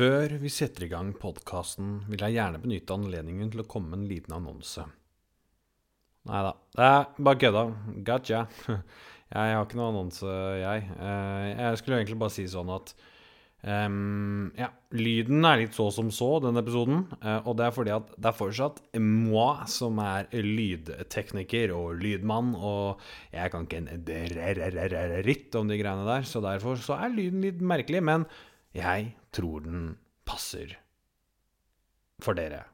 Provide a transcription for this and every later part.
Før vi setter i gang podkasten, vil jeg gjerne benytte anledningen til å komme med en liten annonse. Nei da, bare kødda. Gotcha. Jeg har ikke noe annonse, jeg. Eh, Jeg skulle egentlig bare si sånn at um, Ja, lyden er litt så som så, denne episoden. eh, Og det er fordi at det er fortsatt moi som er lydtekniker og lydmann, og jeg kan ikke en dritt om de greiene der, så derfor så er lyden litt merkelig. Men jeg tror den passer for dere,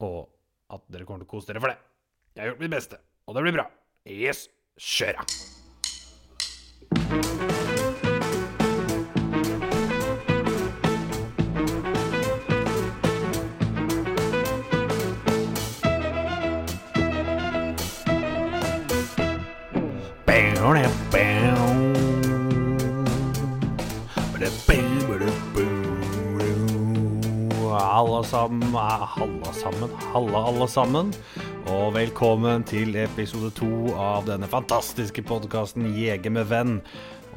og at dere kommer til å kose dere for det. Jeg har gjort mitt beste, og det blir bra. Yes, kjør! Alle sammen, alle sammen, Halla, alle sammen. Og velkommen til episode to av denne fantastiske podkasten Jeger med venn.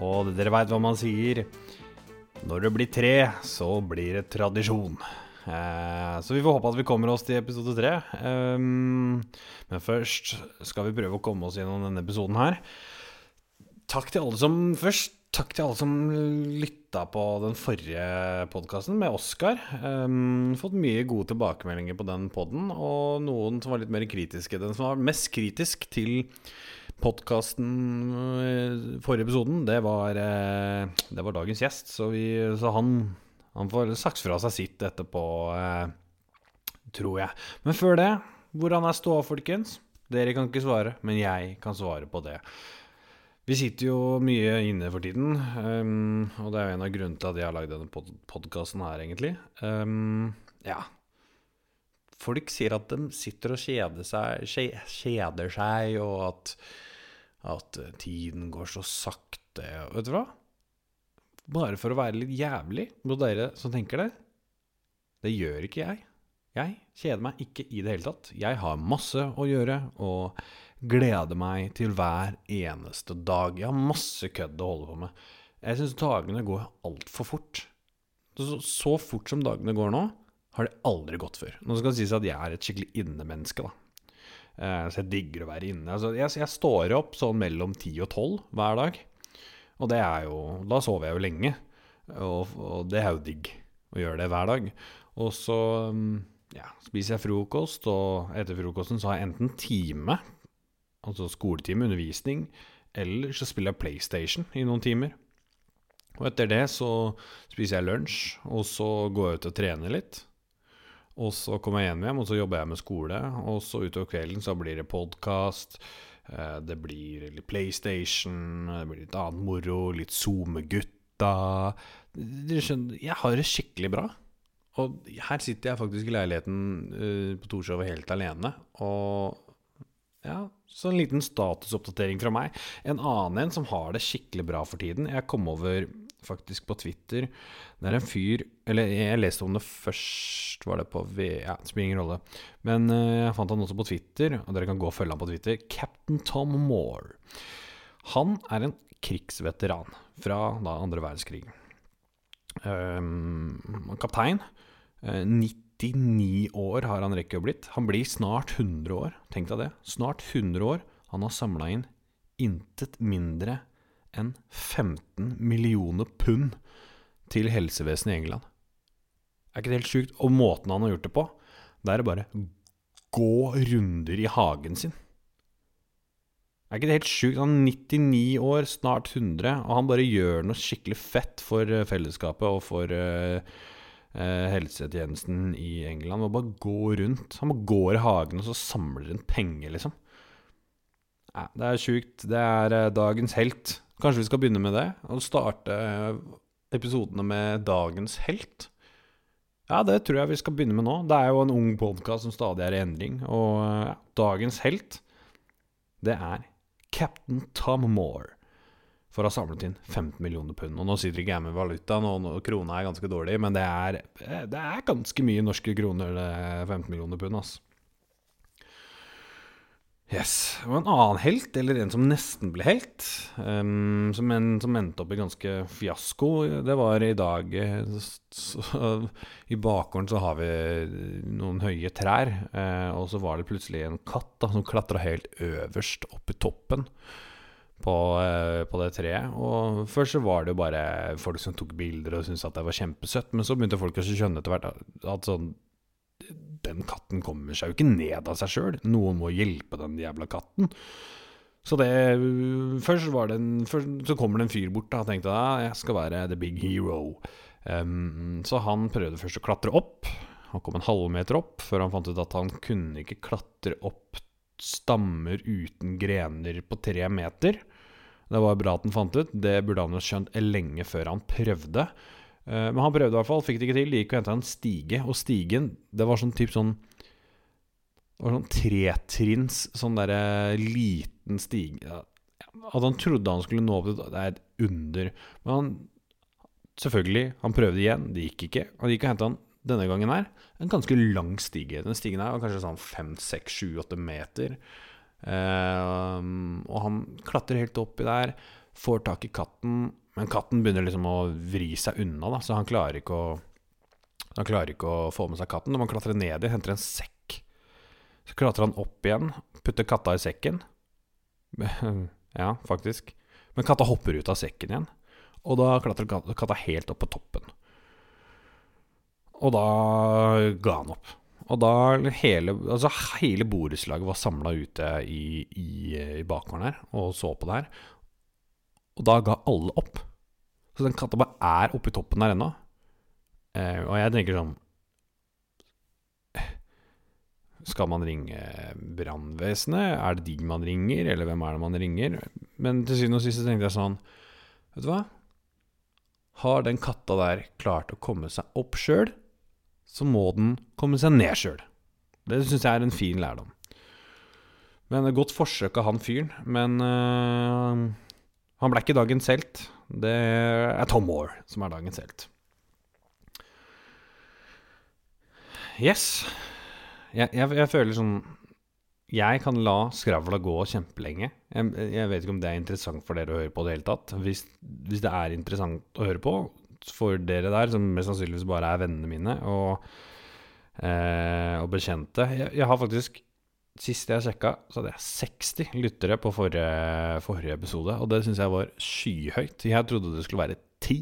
Og dere veit hva man sier. Når det blir tre, så blir det tradisjon. Eh, så vi får håpe at vi kommer oss til episode tre. Um, men først skal vi prøve å komme oss gjennom denne episoden her. Takk til alle som Først, takk til alle som lytta på den forrige podkasten med Oskar. Um, fått mye gode tilbakemeldinger på den poden, og noen som var litt mer kritiske. Den som var mest kritisk til podkasten forrige episoden, det var, eh, det var dagens gjest. Så, vi, så han, han får sagt fra seg sitt etterpå, eh, tror jeg. Men før det, hvordan er ståa, folkens? Dere kan ikke svare, men jeg kan svare på det. Vi sitter jo mye inne for tiden, um, og det er jo en av grunnene til at jeg har lagd denne pod podkasten her, egentlig. Um, ja. Folk sier at de sitter og kjeder seg, kjeder seg og at, at tiden går så sakte. Vet du hva? Bare for å være litt jævlig mot dere som tenker det. Det gjør ikke jeg. Jeg kjeder meg ikke i det hele tatt. Jeg har masse å gjøre og gleder meg til hver eneste dag. Jeg har masse kødd å holde på med. Jeg syns dagene går altfor fort. Så, så fort som dagene går nå, har det aldri gått før. Nå skal det sies at jeg er et skikkelig innemenneske, da. Eh, så jeg digger å være inne. Altså, jeg, jeg står opp sånn mellom ti og tolv hver dag. Og det er jo Da sover jeg jo lenge. Og, og det er jo digg å gjøre det hver dag. Og så mm, ja, spiser jeg frokost, og etter frokosten så har jeg enten time, altså skoletime, undervisning, eller så spiller jeg PlayStation i noen timer. Og etter det så spiser jeg lunsj, og så går jeg ut og trener litt. Og så kommer jeg hjem igjen, og så jobber jeg med skole. Og så utover kvelden så blir det podkast, det blir litt PlayStation, det blir litt annet moro, litt SoMe-gutta. Dere skjønner, jeg har det skikkelig bra. Og her sitter jeg faktisk i leiligheten eh, på Torshov helt alene. Og ja, så en liten statusoppdatering fra meg. En annen en som har det skikkelig bra for tiden. Jeg kom over faktisk på Twitter. Det er en fyr Eller jeg leste om det først, var det på V... Ja, det spiller ingen rolle. Men eh, jeg fant han også på Twitter, og dere kan gå og følge han på Twitter. Captain Tom Moore. Han er en krigsveteran fra da andre verdenskrig. Um, kaptein. Eh, 99 år har han rekke å blitt. Han blir snart 100 år. Tenk deg det. Snart 100 år. Han har samla inn intet mindre enn 15 millioner pund til helsevesenet i England. Er ikke det helt sjukt? Og måten han har gjort det på, det er å bare gå runder i hagen sin. Er ikke det helt sjukt? Han er 99 år, snart 100, og han bare gjør noe skikkelig fett for eh, fellesskapet og for eh, helsetjenesten i England. og bare gå rundt. Han bare går i hagen og så samler inn penger, liksom. Ja, det er sjukt. Det er eh, dagens helt. Kanskje vi skal begynne med det? Og starte eh, episodene med dagens helt? Ja, det tror jeg vi skal begynne med nå. Det er jo en ung podkast som stadig er i endring. Og eh, ja, dagens helt, det er Captain Tom Moore. For å ha samlet inn 15 millioner pund. Og nå sitter ikke jeg med valutaen, og krona er ganske dårlig, men det er, det er ganske mye norske kroner, det er 15 millioner pund, altså. Yes. Og en annen helt, eller en som nesten ble helt, um, som, en, som endte opp i ganske fiasko, det var i dag eh, så, I bakgården så har vi noen høye trær, uh, og så var det plutselig en katt da, som klatra helt øverst opp i toppen på, uh, på, det treet. Og først så var det jo bare folk som tok bilder og syntes at det var kjempesøtt, men så begynte folk å skjønne etter hvert at sånn den katten kommer seg jo ikke ned av seg sjøl. Noen må hjelpe den jævla katten. Så det Først, var det en, først så kommer det en fyr bort da, og tenkte at ah, jeg skal være the big hero. Um, så han prøvde først å klatre opp. Han kom en halvmeter opp før han fant ut at han kunne ikke klatre opp stammer uten grener på tre meter. Det var bra at han fant ut. Det burde han jo skjønt lenge før han prøvde. Eh, men han prøvde i hvert fall, fikk det ikke til. De gikk og henta en stige, og stigen det var sånn typ sånn det var sånn tretrinns, sånn derre liten stige At han trodde han skulle nå opp til Det er et under. Men han Selvfølgelig, han prøvde igjen. Det gikk ikke. Han gikk og henta han denne gangen her. En ganske lang stige. Den stigen her var kanskje sånn fem, seks, sju, åtte meter. Uh, og han klatrer helt oppi der, får tak i katten, men katten begynner liksom å vri seg unna, da, så han klarer ikke å Han klarer ikke å få med seg katten. Når man klatrer ned i, henter en sekk. Så klatrer han opp igjen, putter katta i sekken. ja, faktisk. Men katta hopper ut av sekken igjen. Og da klatrer katta helt opp på toppen. Og da ga han opp. Og da hele, altså hele borettslaget var samla ute i, i, i bakgården her og så på det her. Og da ga alle opp. Så den katta bare er oppi toppen der ennå. Eh, og jeg tenker sånn Skal man ringe brannvesenet? Er det de man ringer, eller hvem er det man ringer? Men til syvende og sist tenkte jeg sånn Vet du hva? Har den katta der klart å komme seg opp sjøl, så må den komme seg ned sjøl. Det syns jeg er en fin lærdom. Men Godt forsøk av han fyren, men øh, han ble ikke dagens helt. Det er Tom Moore som er dagens helt. Yes. Jeg, jeg, jeg, føler sånn Jeg kan la skravla gå kjempelenge. Jeg, jeg, vet ikke om det er interessant for dere å høre på det hele tatt. Hvis, hvis, det er interessant å høre på for dere der, som mest sannsynligvis bare er vennene mine og, eh, og bekjente jeg, har faktisk Sist jeg sjekka, så hadde jeg 60 lyttere på forrige, forrige episode. Og det syns jeg var skyhøyt. Jeg trodde det skulle være 10.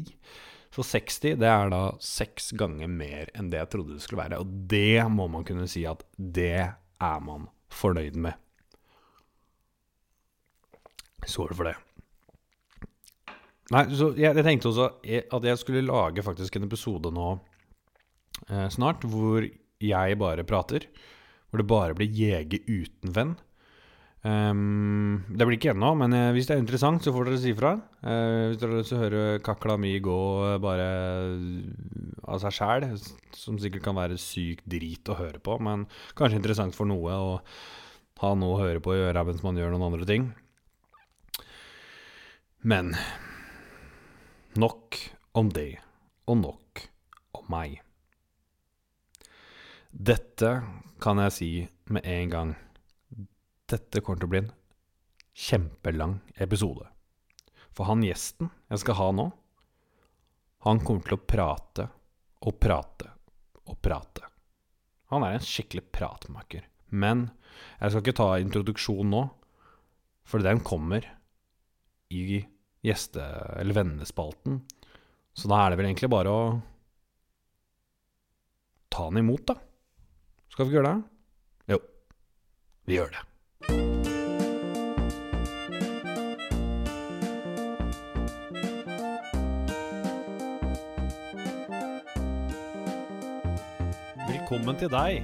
Så 60 det er da seks ganger mer enn det jeg trodde det skulle være. Og det må man kunne si at det er man fornøyd med. Skål for det. Nei, så jeg, jeg, tenkte også at jeg skulle lage faktisk en episode nå eh, snart hvor jeg bare prater hvor det bare blir jeger uten venn. Um, det blir ikke ennå, men uh, hvis det er interessant, så får dere si fra. Uh, hvis dere har lyst til å høre kakla mi gå bare av seg sjæl, som sikkert kan være sykt drit å høre på, men kanskje interessant for noe å ha noe å høre på i øra mens man gjør noen andre ting. Men nok om det, og nok om meg. Dette kan jeg si med en gang. Dette kommer til å bli en kjempelang episode. For han gjesten jeg skal ha nå, han kommer til å prate og prate og prate. Han er en skikkelig pratmaker. Men jeg skal ikke ta introduksjon nå, for den kommer i gjeste- eller vennespalten. Så da er det vel egentlig bare å ta han imot, da. Skal vi ikke gjøre det? Jo, vi gjør det. Velkommen til deg.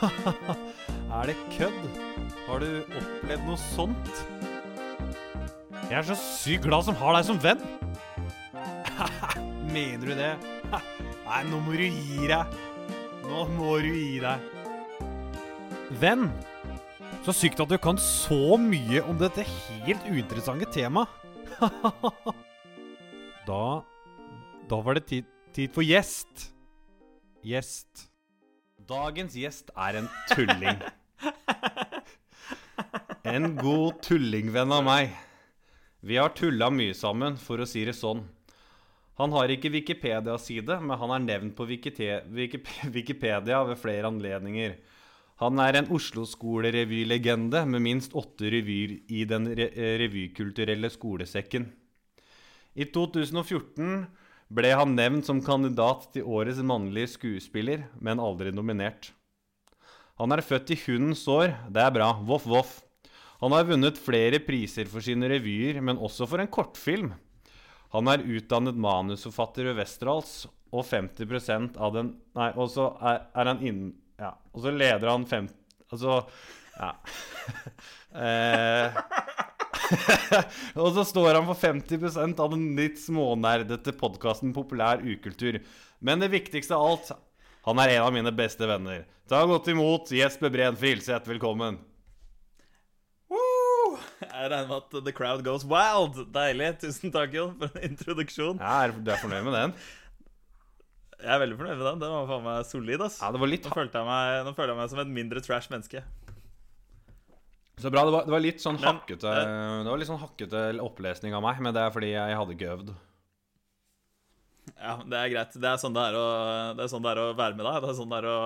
er det kødd? Har du opplevd noe sånt? Jeg er så sykt glad som har deg som venn. Mener du det? Nei, nå må du gi deg. Nå må du gi deg. Venn, så sykt at du kan så mye om dette helt uinteressante temaet. da Da var det tid, tid for gjest. Gjest. Dagens gjest er en tulling. En god tullingvenn av meg. Vi har tulla mye sammen, for å si det sånn. Han har ikke Wikipedia-side, men han er nevnt på Wikipedia ved flere anledninger. Han er en Oslo-skolerevylegende med minst åtte revyer i den revykulturelle skolesekken. I 2014 ble han nevnt som kandidat til årets mannlige skuespiller, men aldri nominert. Han er født i hundens år. Det er bra. Voff, voff. Han har vunnet flere priser for sine revyer, men også for en kortfilm. Han er utdannet manusforfatter ved Westerdals, og 50% av den Nei, og så er, er han innen Ja, og så leder han fem... Altså Ja. eh, og så står han for 50% av den litt smånerdete podkasten Populær ukultur. Men det viktigste av alt, han er en av mine beste venner. Ta godt imot Jesper Breen Frilseth. Velkommen. Jeg regner med at the crowd goes wild. Deilig. Tusen takk, Jon, for en introduksjon. Ja, er du er fornøyd med den? Jeg er veldig fornøyd med den. Den var faen meg solid. ass Ja, det var litt Nå følte jeg meg, nå føler jeg meg som et mindre trash menneske. Så bra. Det var, det var litt sånn Men, hakkete Det var litt sånn hakkete opplesning av meg, men det er fordi jeg hadde ikke øvd. Ja, det er greit. Det er sånn det er å, det er, sånn det er å være med deg. Det er sånn det er å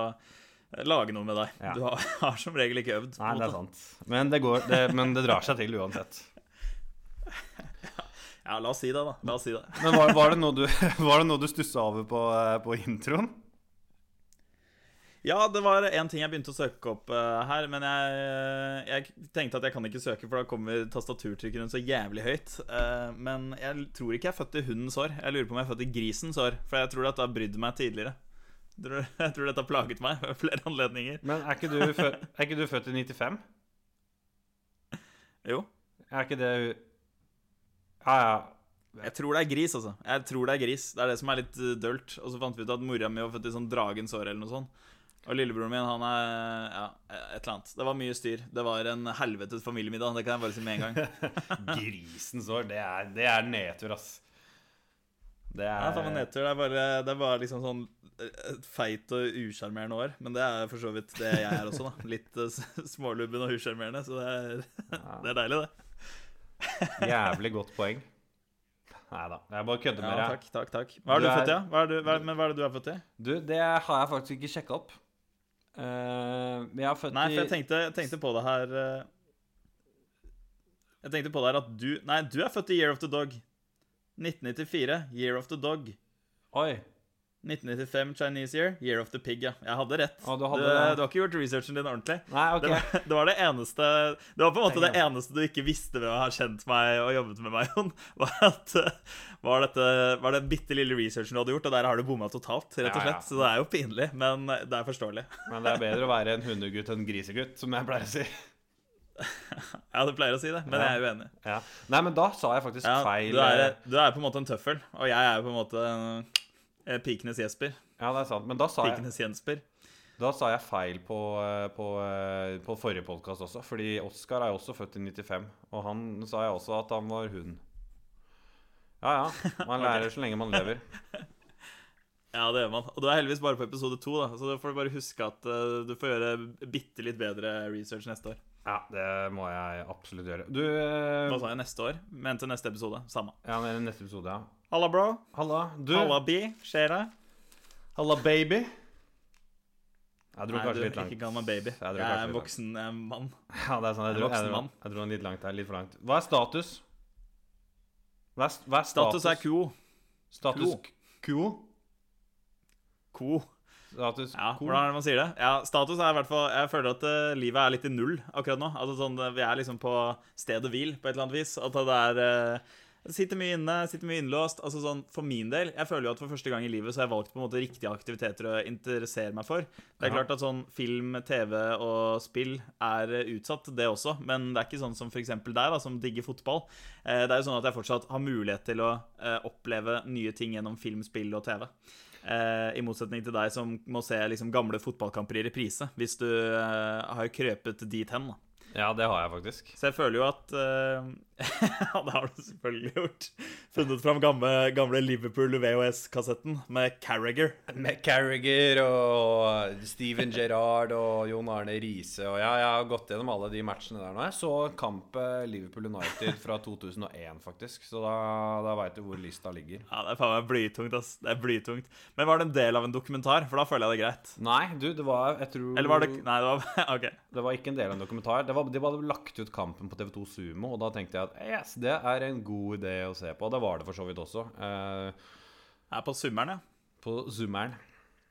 lage noe med deg. Ja. Du har, har som regel ikke øvd. Nei, det er sant. Men det, går, det, men det drar seg til uansett. Ja, la oss si det, da. La oss si det. Men var, var det noe du, var det noe du stussa over på, eh, på introen? Ja, det var én ting jeg begynte å søke opp eh, her, men jeg, jeg tenkte at jeg kan ikke søke, for da kommer tastaturtrykkeren så jævlig høyt. Eh, men jeg tror ikke jeg er født i hundens år. Jeg lurer på om jeg er født i grisens år, for jeg tror at det har brydd meg tidligere. Jeg tror, dette har plaget meg ved flere anledninger. Men er ikke du, fø, er ikke du født i 95? Jo. Er ikke det Ja, ja. Jeg tror det er gris, altså. Jeg tror det er gris. Det er det som er litt eh, dølt. Og så fant vi ut at mora mi var født i sånn dragens år eller noe sånt. Og lillebroren min, han er ja, et eller annet. Det var mye styr. Det var en helvetes familiemiddag, det kan jeg bare si med en gang. Grisens år. Det er, det er nedtur, ass. Det Ja, er nedtur. Det er bare, det er bare liksom sånn eh, et feit og usjarmerende år. Men det er for så vidt det jeg er også, da. Litt eh, smålubben og usjarmerende. Så det er, det er deilig, det. jævlig godt poeng. Nei da. Jeg bare kødder Ja, med deg. takk, takk, takk. Hva er Du du er- født i? Ja? Hva er du, hva, men hva er det du er født i? Du, det har jeg faktisk ikke sjekka opp. Uh, jeg er født Nei, for jeg tenkte, tenkte på det her Jeg tenkte på det her at du Nei, du er født i Year of the Dog. 1994, Year of the Dog. Oi. 1995 Chinese Year, Year of the Pig, ja. Jeg hadde rett. Å, du hadde du, du har ikke gjort researchen din ordentlig. Nei, ok. Det, var, det var det eneste Det var på en måte det eneste du ikke visste ved å ha kjent meg og jobbet med meg, Jon. Var at var, dette, var den bitte lille researchen du hadde gjort, og der har du bomma totalt, rett og Ja, ja. slett. Så det er jo pinlig, men det er forståelig. Men det er bedre å være en hundegutt enn en grisegutt, som jeg pleier å si. Ja, du pleier å si det, men Ja. jeg er uenig. Ja. Nei, men da sa jeg faktisk Ja, feil. du, er, eh, du er på en måte en tøffel, og jeg er på en måte en, pikenes Jesper. Ja, det er sant. Men da sa jeg, Pikenes Jensper. da sa jeg feil på, eh, på, eh, på forrige podkast også. Fordi Oskar er jo også født i 95, og han sa jeg også at han var hun. Ja ja. Man lærer så lenge man lever. Ja, det gjør man. Og du er heldigvis bare på episode to, da. Så da får du bare huske at eh, du får gjøre bitte litt bedre research neste år. Ja, det må jeg absolutt gjøre. Du eh, Hva sa jeg neste år? Men til neste episode. Samme. Ja, men neste episode, ja. Halla, bro. Halla. Du. Halla, bi. Skjer det? Halla, baby. Jeg dro Nei, kanskje du, litt langt. ikke kall meg baby. Jeg Jeg er en voksen jeg en mann. Ja, det er sånn. Jeg En dro, jeg, dro, jeg dro litt langt her. Litt for langt. Hva er status? Hva er, hva er status? Status er quo. Status quo? Quo. Status Ja, cool. hvordan er det man sier det? Ja, Status er i hvert fall Jeg føler at uh, livet er litt i null akkurat nå. Altså sånn, eh, Vi er liksom på sted og hvil på et eller annet vis. At det er uh, Sitter mye inne, sitter mye innlåst. Altså sånn, For min del, jeg føler jo at for første gang i livet så har jeg valgt på en måte riktige aktiviteter å interessere meg for. Det er Ja. klart at sånn film, TV og spill er utsatt, det også. Men det er ikke sånn som f.eks. deg, da, som digger fotball. Eh, Det er jo sånn at jeg fortsatt har mulighet til å eh, oppleve nye ting gjennom film, spill og TV. Eh, I motsetning til deg som må se liksom, gamle fotballkamper i reprise, hvis du eh, har krøpet dit hen. da. Ja, det har jeg faktisk. Så jeg føler jo at uh, Ja, det har du selvfølgelig gjort. Funnet fram gamle, gamle Liverpool VHS-kassetten med Carragher. Med Carragher og Steven Gerrard og Jon Arne Riise. Og ja, jeg har gått gjennom alle de matchene der nå. Jeg så kampet Liverpool United fra 2001, faktisk. Så da, da veit du hvor lista ligger. Ja, Det er faen meg blytungt, ass. Det er blytungt. Men var det en del av en dokumentar? For da føler jeg det er greit. Nei, du, det var Jeg tror Eller var det Nei, det var OK. Det var ikke en del av en dokumentar. Det var, de hadde lagt ut kampen på TV2 Sumo, og da tenkte jeg at yes, det er en god idé å se på. Og Det var det for så vidt også. Uh, er på summeren, ja. på summeren.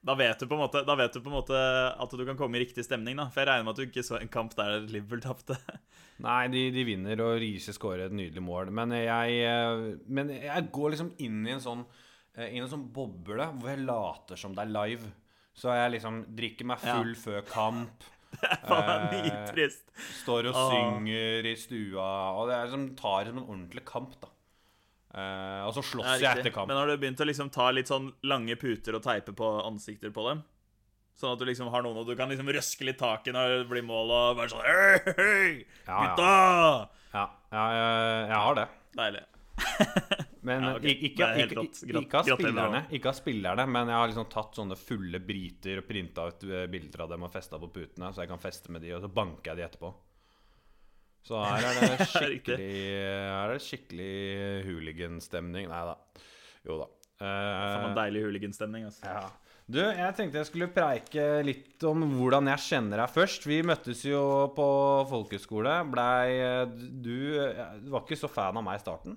Da vet, du på en måte, da vet du på en måte at du kan komme i riktig stemning, da. For jeg regner med at du ikke så en kamp der Liverpool tapte. Nei, de, de vinner, og Riise skårer et nydelig mål. Men jeg, eh, men jeg går liksom inn i en sånn eh, I en sånn boble hvor jeg later som det er live. Så jeg liksom drikker meg full før kamp. Faen, det er mye Eh, trist. Står og Ah. synger i stua. Og det er som tar som en ordentlig kamp, da. Eh, og så slåss jeg etter kamp. Men har du begynt å liksom ta litt sånn lange puter og teipe på ansikter på dem? Sånn at du liksom har noen og du kan liksom røske litt tak i når det blir mål, og være sånn Hei, hei, gutta! ja. Ja, ja jeg, jeg har det. Deilig. Men Ja, okay. ikke, ikke, ikke, ikke, av spillerne, ikke av spillerne, men jeg har liksom tatt sånne fulle briter og printa ut eh, bilder av dem og festa på putene, så jeg kan feste med de, og så banker jeg de etterpå. Så her er det skikkelig Her er det skikkelig hooliganstemning. Nei da. Jo da. Uh, en deilig hooliganstemning, altså. ja. Du, jeg tenkte jeg skulle preike litt om hvordan jeg kjenner deg først. Vi møttes jo på folkehøyskole. Blei eh, Du du var ikke så fan av meg i starten?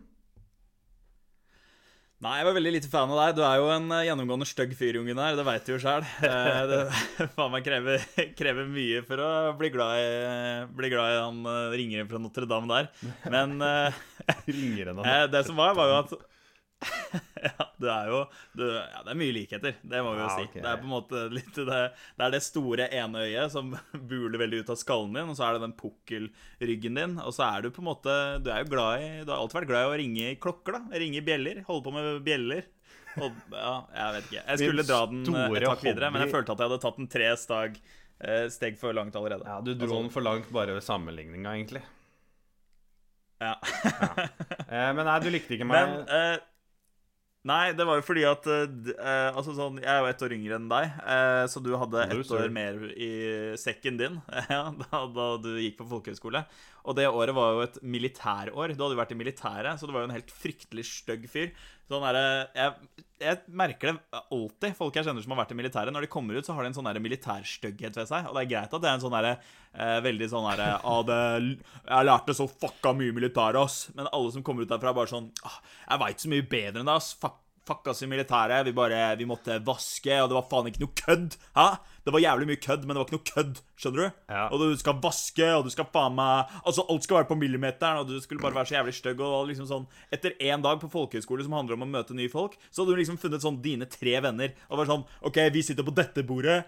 Nei, jeg var veldig lite fan av deg. Du er jo en eh, gjennomgående stygg fyr, jungen her. Det veit du jo sjøl. Det faen meg krever, krever mye for å bli glad i, bli glad i han eh, ringeren fra Notre-Dame der. Men eh, eh, det som var, var jo at ja, det er jo du, ja, Det er mye likheter, det må vi jo Ja, si. okay. Det er på en måte litt det, det er det store ene øyet som buler veldig ut av skallen din, og så er det den pukkelryggen din, og så er du på en måte Du er jo glad i Du har alltid vært glad i å ringe i klokker, da. Ringe bjeller. Holde på med bjeller. Og, ja, jeg vet ikke. Jeg skulle dra den eh, et tak videre, men jeg følte at jeg hadde tatt den tre stag, eh, steg for langt allerede. Ja, du dro Altså, den for langt bare ved sammenligninga, egentlig. ja. Eh, men nei, du likte ikke meg. Men eh, Nei, det var jo fordi at uh, Altså sånn Jeg er jo ett år yngre enn deg, uh, så du hadde ett no, år mer i sekken din ja, da, da du gikk på folkehøyskole. Og det året var jo et militærår. Du hadde jo vært i militæret, så du var jo en helt fryktelig stygg fyr. Sånn derre jeg, jeg merker det alltid, folk jeg kjenner som har vært i militæret. Når de kommer ut, så har de en sånn militærstygghet ved seg. Og det er greit at det er en sånn derre eh, veldig sånn derre ah, det, Jeg lærte så fucka mye militær, ass. Men alle som kommer ut derfra, er bare sånn ah, Jeg veit så mye bedre enn deg, ass. Fuck fucka oss i militæret. Vi bare, vi måtte vaske, og det var faen ikke noe kødd. Hæ? Det var jævlig mye kødd, men det var ikke noe kødd. Skjønner du? Ja. Og du skal vaske, og du skal faen meg Altså, alt skal være på millimeteren, og du skulle bare være så jævlig stygg. Og liksom sånn Etter én dag på folkehøyskole som handler om å møte nye folk, så hadde du liksom funnet sånn dine tre venner. Og var sånn OK, vi sitter på dette bordet.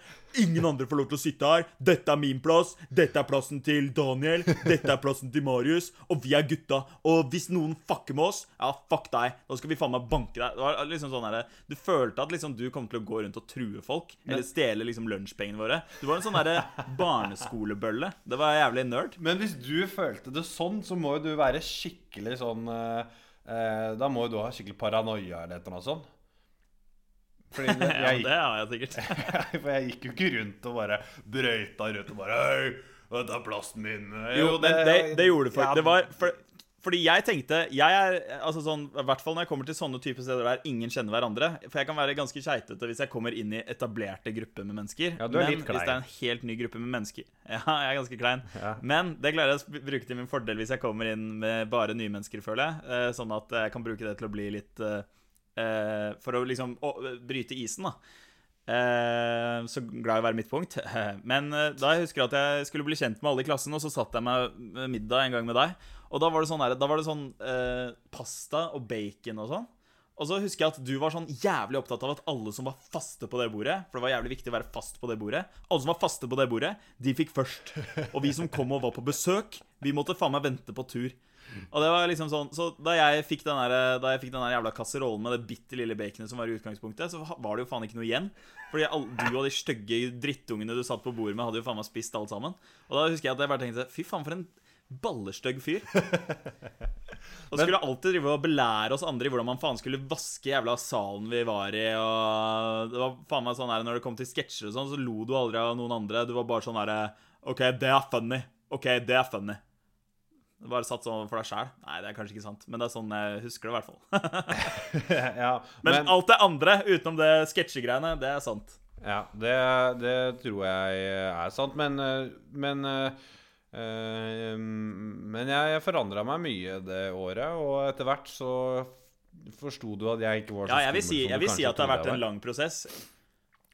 Ingen andre får lov til å sitte her. Dette er min plass. Dette er plassen til Daniel. Dette er plassen til Marius. Og vi er gutta. Og hvis noen fucker med oss, ja, fuck deg. Da skal vi faen meg banke deg. Det var liksom sånn her, Du følte at liksom du kom til å gå rundt og true folk. Eller stjele liksom lunsjpengene våre. Du var en sånn derre barneskolebølle. Det var jævlig nerd. Men hvis du følte det sånn, så må jo du være skikkelig sånn eh, eh, Da må jo du ha skikkelig paranoia eller et eller annet sånt. Fordi det, Ja, det har jeg sikkert. for jeg gikk jo ikke rundt og bare brøyta rundt og bare Hei, dette er plassen min. Jo, jo det, det gjorde du faktisk. Ja, Det var for, fordi jeg tenkte Jeg er altså sånn, I hvert fall når jeg kommer til sånne typer steder der ingen kjenner hverandre. For jeg kan være ganske keitete hvis jeg kommer inn i etablerte grupper med mennesker. Ja, du er men litt hvis det er en helt ny gruppe med mennesker Ja, jeg er ganske klein. Ja. Men det klarer jeg å bruke til min fordel hvis jeg kommer inn med bare nye mennesker, føler jeg. Eh, Sånn at jeg kan bruke det til å bli litt eh, eh, For å liksom å, bryte isen, da. Eh, så glad i å være midtpunkt. Men eh, da jeg husker at jeg skulle bli kjent med alle i klassen, og så satt jeg meg middag en gang med deg. Og da var det sånn, da var det sånn eh, pasta og bacon og sånn. Og så husker jeg at du var sånn jævlig opptatt av at alle som var faste på det bordet For det var jævlig viktig å være fast på det bordet. Alle som var faste på det bordet, de fikk først. Og vi som kom og var på besøk, vi måtte faen meg vente på tur. Og det var liksom sånn Så da jeg fikk den der, Da jeg fikk den der jævla kasserollen med det bitte lille baconet som var i utgangspunktet, så var det jo faen ikke noe igjen. Fordi du og de stygge drittungene du satt på bordet med, hadde jo faen meg spist alt sammen. Og da husker jeg at jeg bare tenkte Fy faen, for en ballestygg fyr. Og skulle alltid drive og belære oss andre i hvordan man faen skulle vaske jævla salen vi var i. Og det var faen meg sånn her Når det kom til sketsjer og sånn, så lo du aldri av noen andre. Du var bare sånn herre OK, det er funny. OK, det er funny. Bare satt sånn for deg sjæl. Nei, det er kanskje ikke sant, men det er sånn jeg husker det, i hvert fall. ja, men, men alt det andre, utenom det sketsjegreiene, det er sant. Ja, det, det tror jeg er sant, men, eh, men eh, Men jeg, jeg forandra meg mye det året, og etter hvert så forsto du at jeg ikke var så Ja, jeg vil skummel si, jeg vil si at det har vært en lang prosess.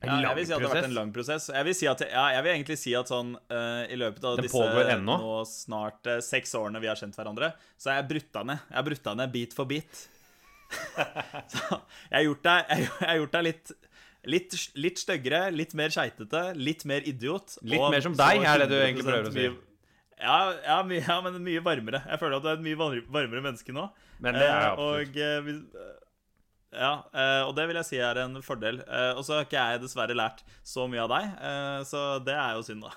En Ja, jeg vil si at det har vært en lang prosess. Jeg vil, si at, ja, jeg vil egentlig si at sånn uh, i løpet av Den disse nå snart uh, seks årene vi har kjent hverandre, så har jeg brutta ned. Jeg har brutta ned bit for bit. så jeg har gjort deg, jeg, jeg har gjort deg litt Litt, litt styggere, litt mer skeitete, litt mer idiot. Litt og mer som deg, er det du egentlig prøver å si. Ja, ja, my, ja, men mye varmere. Jeg føler at du er et mye varmere menneske nå. Men det er Eh, absolutt. Og, eh, ja, eh, og det vil jeg si er en fordel. Og så har ikke jeg dessverre lært så mye av deg, så det er jo synd, da.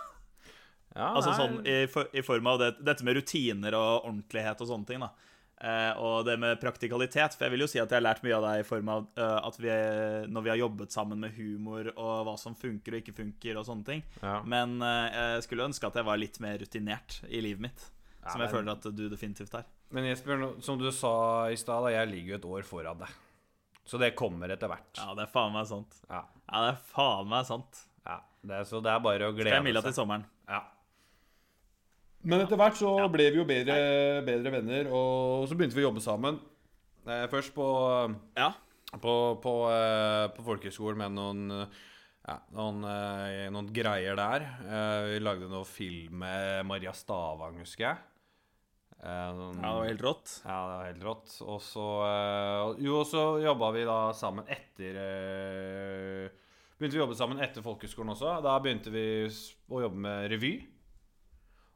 Ja, Altså sånn i, for, i form av det, dette med rutiner og ordentlighet og sånne ting, da. Eh, og det med praktikalitet. For jeg vil jo si at jeg har lært mye av deg i form av eh, at vi, når vi har jobbet sammen med humor og hva som funker og ikke funker og sånne ting. ja. Men eh, jeg skulle ønske at jeg var litt mer rutinert i livet mitt. Ja, Som jeg men- føler at du definitivt er. Men Jesper, som du sa i stad, jeg ligger jo et år foran deg. Så det kommer etter hvert. Ja, det er faen meg sant. Ja. Ja, det er faen meg sant. ja. Det er, så det er bare å glede seg. Skal jeg melde til sommeren. Ja. Men etter hvert så ble vi jo bedre, bedre venner, og så begynte vi å jobbe sammen. Eh, Først på, Ja. på, på, eh, på folkehøyskolen med noen ja, noen, eh, noen greier der. Eh, Vi lagde noe film med Maria Stavang, husker jeg. Noen- Ja, det var helt rått. Ja, det var helt rått. Og så Jo, og så jobba vi da sammen etter Begynte vi å jobbe sammen etter folkehøgskolen også. Da begynte vi å jobbe med revy.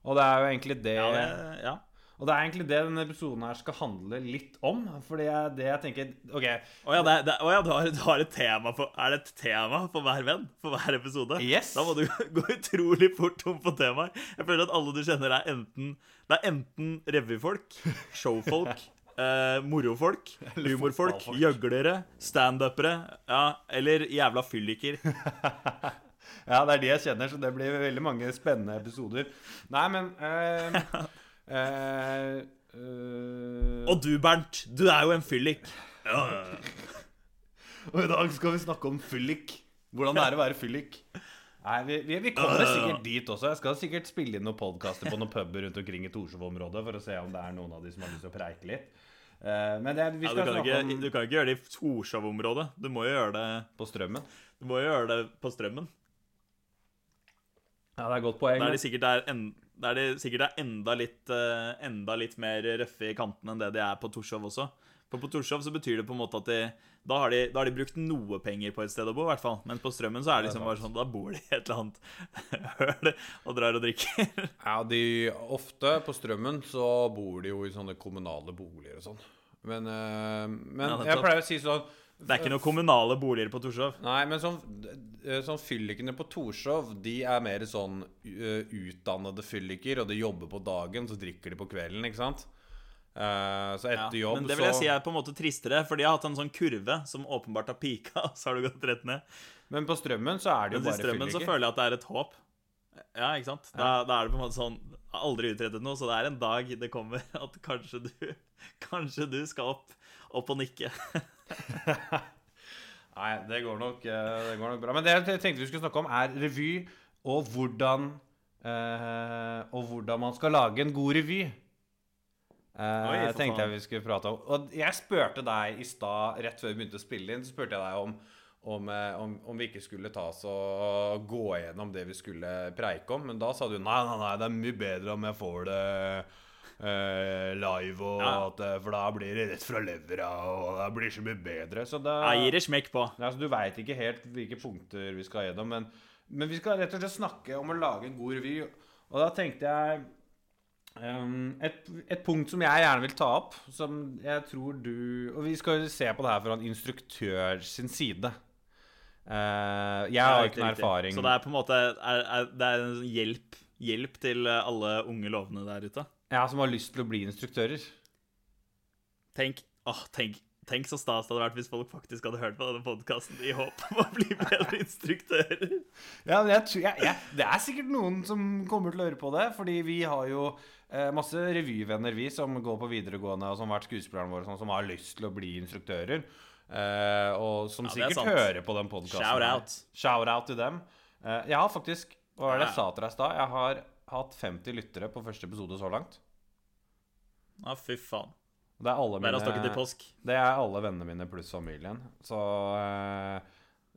Og det er jo egentlig det, Ja, det, ja. Og det er egentlig det denne episoden her skal handle litt om. Fordi jeg, det jeg tenker OK, Å ja, det, det, å ja du, har, du har et tema for, Er det et tema for hver venn? For hver episode? Yes. Da må du gå utrolig fort tom på temaer. Jeg føler at alle du kjenner, er enten Det er enten revyfolk, showfolk, eh, morofolk, humorfolk, gjøglere, standupere, ja, eller jævla fylliker. Ja, det er de jeg kjenner, så det blir veldig mange spennende episoder. Nei, men eh, eh, eh, Og du, Bernt, du er jo en fyllik. Ja. Og i dag skal vi snakke om fyllik. Hvordan det er å være fyllik. Nei, vi, vi, vi kommer sikkert dit også. Jeg skal sikkert spille inn noen podkaster på noen puber rundt omkring i Torshov-området for å se om det er noen av de som har lyst til å preike litt. Eh, men det, vi Ja, du, skal kan snakke ikke, om du kan ikke gjøre det i Torshov-området. Du må jo gjøre det på strømmen. Du må jo gjøre det på Strømmen. Ja, det er et godt poeng. Der de sikkert er, en, der de sikkert er enda, litt, uh, enda litt mer røffe i kantene enn det de er på Torshov også. For på Torshov så betyr det på en måte at de da har, de da har de brukt noe penger på et sted å bo, i hvert fall. Men på Strømmen så er det liksom bare sånn Da bor de i et eller annet høl og drar og drikker. Ja, de, ofte på Strømmen så bor de jo i sånne kommunale boliger og sånn. Men, eh, men Ja, jeg pleier å si sånn Det er ikke noen kommunale boliger på Torshov. Nei, men sånn, eh, sånn fyllikene på Torshov, de er mer sånn eh, utdannede fylliker, og de jobber på dagen, så drikker de på kvelden, ikke sant? Uh, så Ja, etter jobb men det vil jeg så si er på en måte tristere, for de har hatt en sånn kurve som åpenbart har pika, og så har du gått rett ned. Men på Strømmen så er det jo bare fylliker. Men i strømmen så føler jeg at det er et håp. Ja, ikke sant? Da, da er det på en måte sånn Aldri utrettet noe, så det er en dag det kommer at kanskje du Kanskje du skal opp, opp og nikke. Nei, det går, nok, eh, det går nok bra. Men det jeg tenkte vi skulle snakke om, er revy, og hvordan eh, Og hvordan man skal lage en god revy. Eh, Oi, tenkte jeg vi skulle prate om. Og jeg spurte deg i stad, rett før vi begynte å spille inn, så spurte jeg deg om om, eh, om, om vi ikke skulle ta oss og gå gjennom det vi skulle preike om. Men da sa du nei, nei, nei, det er mye bedre om jeg får det eh, live, og Ja. at, eh, for da blir det rett fra levra, og det blir så mye bedre. Så da Jeg gir det smekk på. altså, du veit ikke helt hvilke punkter vi skal gjennom, men, men vi skal rett og slett snakke om å lage en god revy. Og da tenkte jeg Um, et, et punkt som jeg gjerne vil ta opp, som jeg tror du Og vi skal jo se på det her fra en instruktør sin side. Eh, jeg har ikke noen riktig, riktig. erfaring Så det er på en måte er, er, Det er en hjelp, hjelp til alle unge lovende der ute. Jeg som har lyst til å bli instruktører. Tenk, åh, tenk, tenk så stas det hadde vært hvis folk faktisk hadde hørt på denne podkasten i håp om å bli bedre instruktører. Ja, men jeg, jeg, jeg, Det er sikkert noen som kommer til å høre på det. Fordi vi har jo eh, masse revyvenner vi som går på videregående, og som har vært skuespillerne våre, sånn, som har lyst til å bli instruktører. Eh, og som Ja, er sikkert sant. hører på den podkasten. Shout out. Shout out til dem. Eh, jeg har faktisk Hva var det jeg Ja. sa til deg i stad? Jeg har hatt 50 lyttere på første episode så langt. Ja, fy faen. Det er alle mine, til påsk. Det er alle vennene mine pluss familien. Så uh,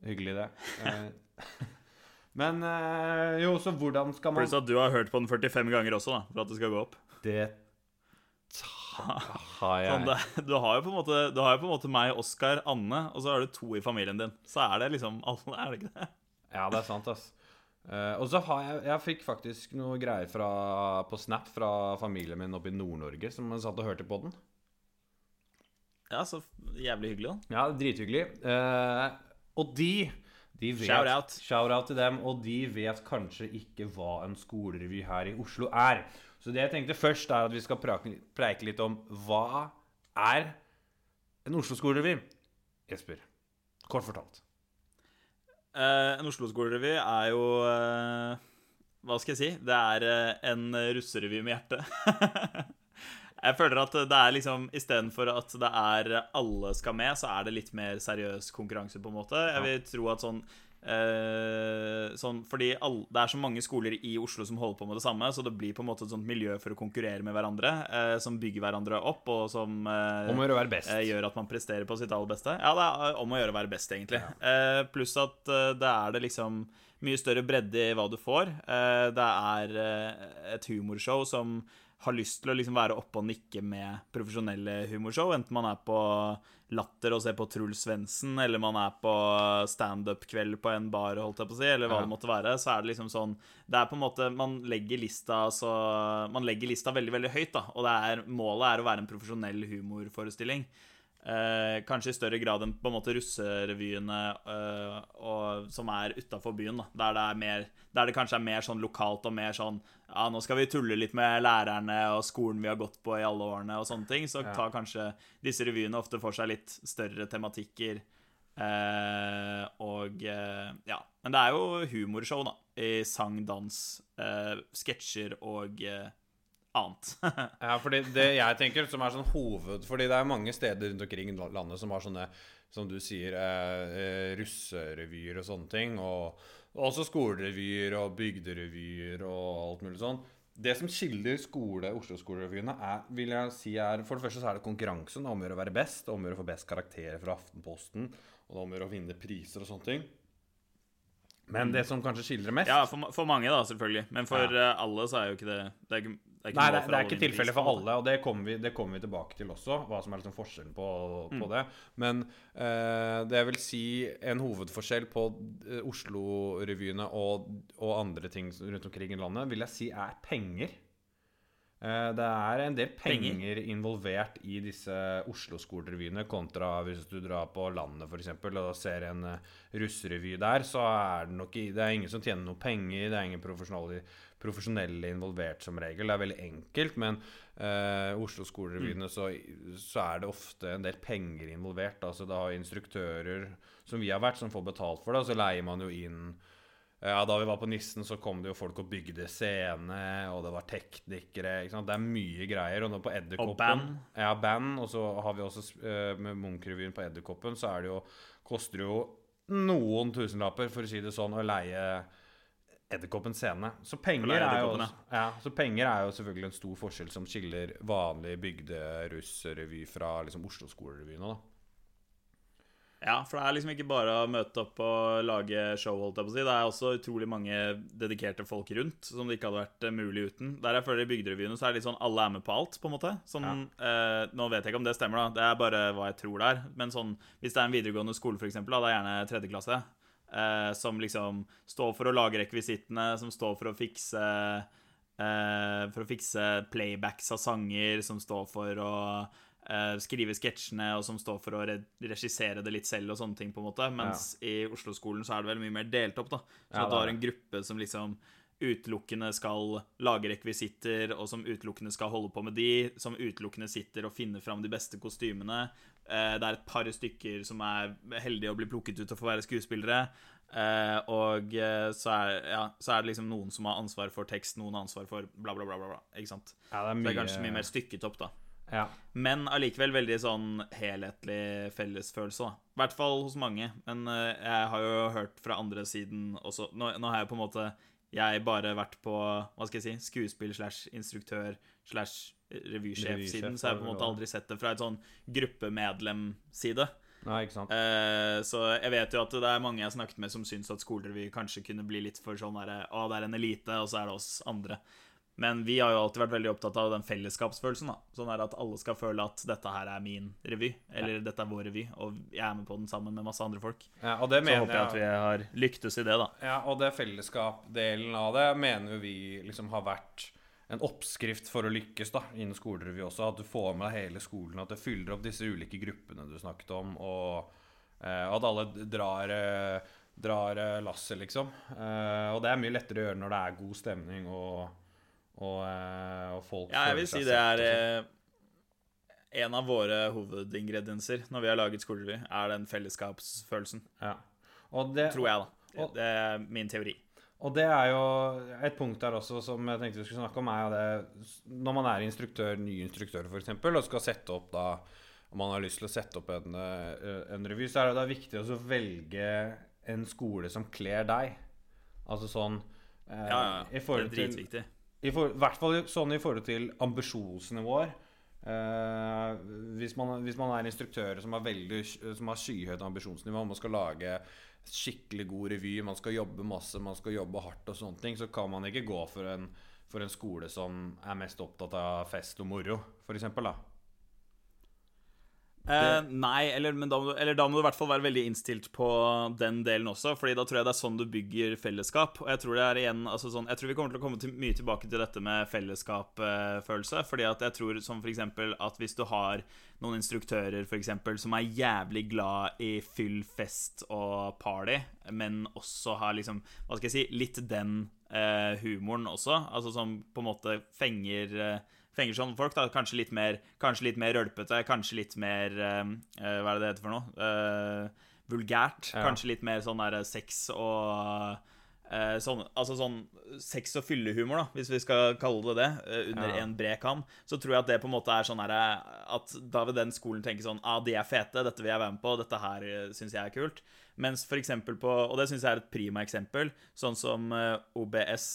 hyggelig, det. Eh, men uh, jo, så hvordan skal man Pluss at du har hørt på den 45 ganger også, da, for at det skal gå opp. Det har jeg. Sånn, det, du, har jo på en måte, du har jo på en måte meg, Oskar, Anne, og så har du to i familien din. Så er det liksom alle, er det ikke det? Ja, det er sant, ass. Eh, og så har jeg Jeg fikk faktisk noe greier fra, på Snap fra familien min oppe i Nord-Norge som satt og hørte på den. Ja, så jævlig hyggelig, da. Ja, drithyggelig. Uh, og de de vet, Shout out. Shout out til dem, og de vet kanskje ikke hva en skolerevy her i Oslo er. Så det jeg tenkte først, er at vi skal preike litt om hva er en Oslo-skolerevy? Jesper, kort fortalt. Eh, en Oslo-skolerevy er jo uh, Hva skal jeg si? Det er uh, en russerevy med hjerte. jeg føler at det er liksom Istedenfor at det er alle skal med, så er det litt mer seriøs konkurranse, på en måte. Jeg vil tro at sånn eh, sånn, fordi all, Det er så mange skoler i Oslo som holder på med det samme, så det blir på en måte et sånt miljø for å konkurrere med hverandre, eh, som bygger hverandre opp, og som eh, Om å gjøre være best. eh, gjør at man presterer på sitt aller beste. Ja, det er om å gjøre å være best, egentlig. Eh, pluss at eh, det er det liksom mye større bredde i hva du får. Eh, det er eh, et humorshow som har lyst til å liksom være oppe og nikke med profesjonelle humorshow, enten man er på Latter og ser på Truls Svendsen, eller man er på standup-kveld på en bar, holdt jeg på å si, eller hva det måtte være, så er det liksom sånn Det er på en måte Man legger lista så Man legger lista veldig, veldig høyt, da, og det er, målet er å være en profesjonell humorforestilling. Eh, kanskje i større grad enn på en måte russerevyene eh, og, som er utafor byen. Da, der, det er mer, der det kanskje er mer sånn lokalt og mer sånn Ja, nå skal vi tulle litt med lærerne og skolen vi har gått på i alle årene, og sånne ting. Så Ja. tar kanskje disse revyene ofte for seg litt større tematikker. Eh, og eh, ja. Men det er jo humorshow, da. I sang, dans, eh, sketsjer og eh, annet. Ja, fordi det jeg tenker som er sånn hoved Fordi det er mange steder rundt omkring i landet som har sånne, som du sier, eh, eh, russerevyer og sånne ting. Og, og også skolerevyer og bygderevyer og alt mulig sånn. Det som skiller skole, Oslo-skolerevyene, er, vil jeg si er For det første så er det konkurransen om å gjøre å være best, om å gjøre å få best karakterer fra Aftenposten, og om å gjøre å vinne priser og sånne ting. Men det som kanskje skiller mest Ja, for, for mange, da, selvfølgelig. Men for Ja. eh, alle så er jo ikke det Det er ikke, det Nei, det, det er ikke tilfellet for alle, og det kommer vi, det kommer vi tilbake til også, hva som er liksom forskjellen på, på det. Men eh, det vil si en hovedforskjell på eh, Oslo-revyene og, og andre ting rundt omkring i landet, vil jeg si er penger. Eh, det er en del penger, Penger? involvert i disse Oslo-skolerevyene kontra hvis du drar på landet eksempel, og ser en russrevy russerevy der, så er det nok Det er ingen som tjener noe penger, det er ingen profesjonelle, profesjonelle involvert som regel. Det er veldig enkelt, men uh, Oslo-skolerevyene så, så er det ofte en del penger involvert. Altså da har instruktører som vi har vært, som får betalt for det, og så leier man jo inn ja, Da vi var på Nissen, så kom det jo folk og bygde scene, og det var teknikere. Det er mye greier. Og nå på Edderkoppen Og band. Ja, band. Og så har vi også eh, med Munch-revyen på Edderkoppen, så er det jo Koster jo noen tusenlapper, for å si det sånn, å leie Edderkoppen scene. Så penger, er jo, ja, så penger er jo selvfølgelig en stor forskjell som skiller vanlig bygderussrevy fra liksom Oslo-skolerevyene. Ja, for det er liksom ikke bare å møte opp og lage show, holdt jeg på å si. Det er også utrolig mange dedikerte folk rundt som det ikke hadde vært eh, mulig uten. Der jeg føler i bygderevyene så er det litt sånn alle er med på alt, på en måte. Sånn, eh, nå vet jeg ikke om det stemmer, da. Det er bare hva jeg tror det er. Men sånn, hvis det er en videregående skole, for eksempel, da, det er gjerne tredje klasse, eh, som liksom står for å lage rekvisittene, som står for å fikse eh, For å fikse playbacks av sanger, som står for å eh, skrive sketsjene, og som står for å re regissere det litt selv og sånne ting, på en måte. Mens i Oslo-skolen så er det vel mye mer delt opp, da. Så Ja, at du er har en gruppe som liksom utelukkende skal lage rekvisitter, og som utelukkende skal holde på med de, som utelukkende sitter og finner fram de beste kostymene. Eh, det er et par stykker som er heldige å bli plukket ut å få være skuespillere. Eh, og eh, så er, ja, så er det liksom noen som har ansvar for tekst, noen har ansvar for bla, bla, bla. bla, ikke sant? Ja, det er mye, det er kanskje mye mer stykket opp, da. Ja. Men allikevel veldig sånn helhetlig fellesfølelse. I hvert fall hos mange. Men jeg har jo hørt fra andre siden også Nå, nå har jeg på en måte jeg bare vært på hva skal jeg si, skuespill slash instruktør slash revysjef-siden, Revysjef, så jeg har på en måte aldri sett det fra et sånn gruppemedlem-side. Nei, ikke sant. Uh, så jeg vet jo at det er mange jeg har snakket med som syns at skolerevy kanskje kunne bli litt for sånn derre Å, det er en elite, og så er det oss andre. Men vi har jo alltid vært veldig opptatt av den fellesskapsfølelsen. da Sånn er at alle skal føle at dette her er min revy, eller dette er vår revy, og jeg er med på den sammen med masse andre folk. Ja, og det Så mener håper jeg at vi har lyktes i det, da. Ja, og det fellesskapdelen av det mener jo vi liksom har vært en oppskrift for å lykkes da, innen skolerevy også. At du får med deg hele skolen, at det fyller opp disse ulike gruppene du snakket om, og eh, at alle drar, eh, drar eh, lasset, liksom. Eh, og det er mye lettere å gjøre når det er god stemning og, og, eh, og folk Ja, jeg vil si det er eh, en av våre hovedingredienser når vi har laget skolerevy, er den fellesskapsfølelsen. Ja. Og det, Tror jeg, da. og- Det er min teori. Og det er jo et punkt der også som jeg tenkte vi skulle snakke om, er det Når man er instruktør, ny instruktør f.eks., og skal sette opp da Om man har lyst til å sette opp en, eh, en revy, så er det da viktig å velge en skole som kler deg. Altså sånn eh, Ja, ja. I Det er er til dritviktig. I for, hvert fall sånn i forhold til ambisjonsnivåer. Eh, hvis, man, hvis man er instruktører som har, veldig, som har skyhøyt ambisjonsnivå, man skal lage skikkelig god revy, man skal jobbe masse, man skal jobbe hardt og sånne ting, så kan man ikke gå for en, for en skole som er mest opptatt av fest og moro, f.eks. Eh, nei, eller, da du, eller da må du i hvert fall være veldig innstilt på den delen også, Fordi da tror jeg det er sånn du bygger fellesskap. Og jeg tror det er igjen altså sånn, Jeg tror vi kommer til å komme til, mye tilbake til dette med fellesskapfølelse. fordi at jeg tror som for eksempel at hvis du har noen instruktører for eksempel, som er jævlig glad i fyll, fest og party, men også har liksom Hva skal jeg si litt den eh, humoren også, altså som på en måte fenger eh, fenger sånn folk. da, Kanskje litt mer, kanskje litt mer rølpete, kanskje litt mer eh, Hva er det det heter for noe? Uh, vulgært. Ja. Kanskje litt mer sånn der sex og uh, sånn, Altså sånn sex- og fyllehumor, da, hvis vi skal kalle det det, under Ja. en bred kam. Så tror jeg at det på en måte er sånn her At da vil den skolen tenke sånn ah, de er fete, dette vil jeg være med på, dette her uh, syns jeg er kult. Mens eksempel på Og det syns jeg er et prima eksempel. Sånn som OBS,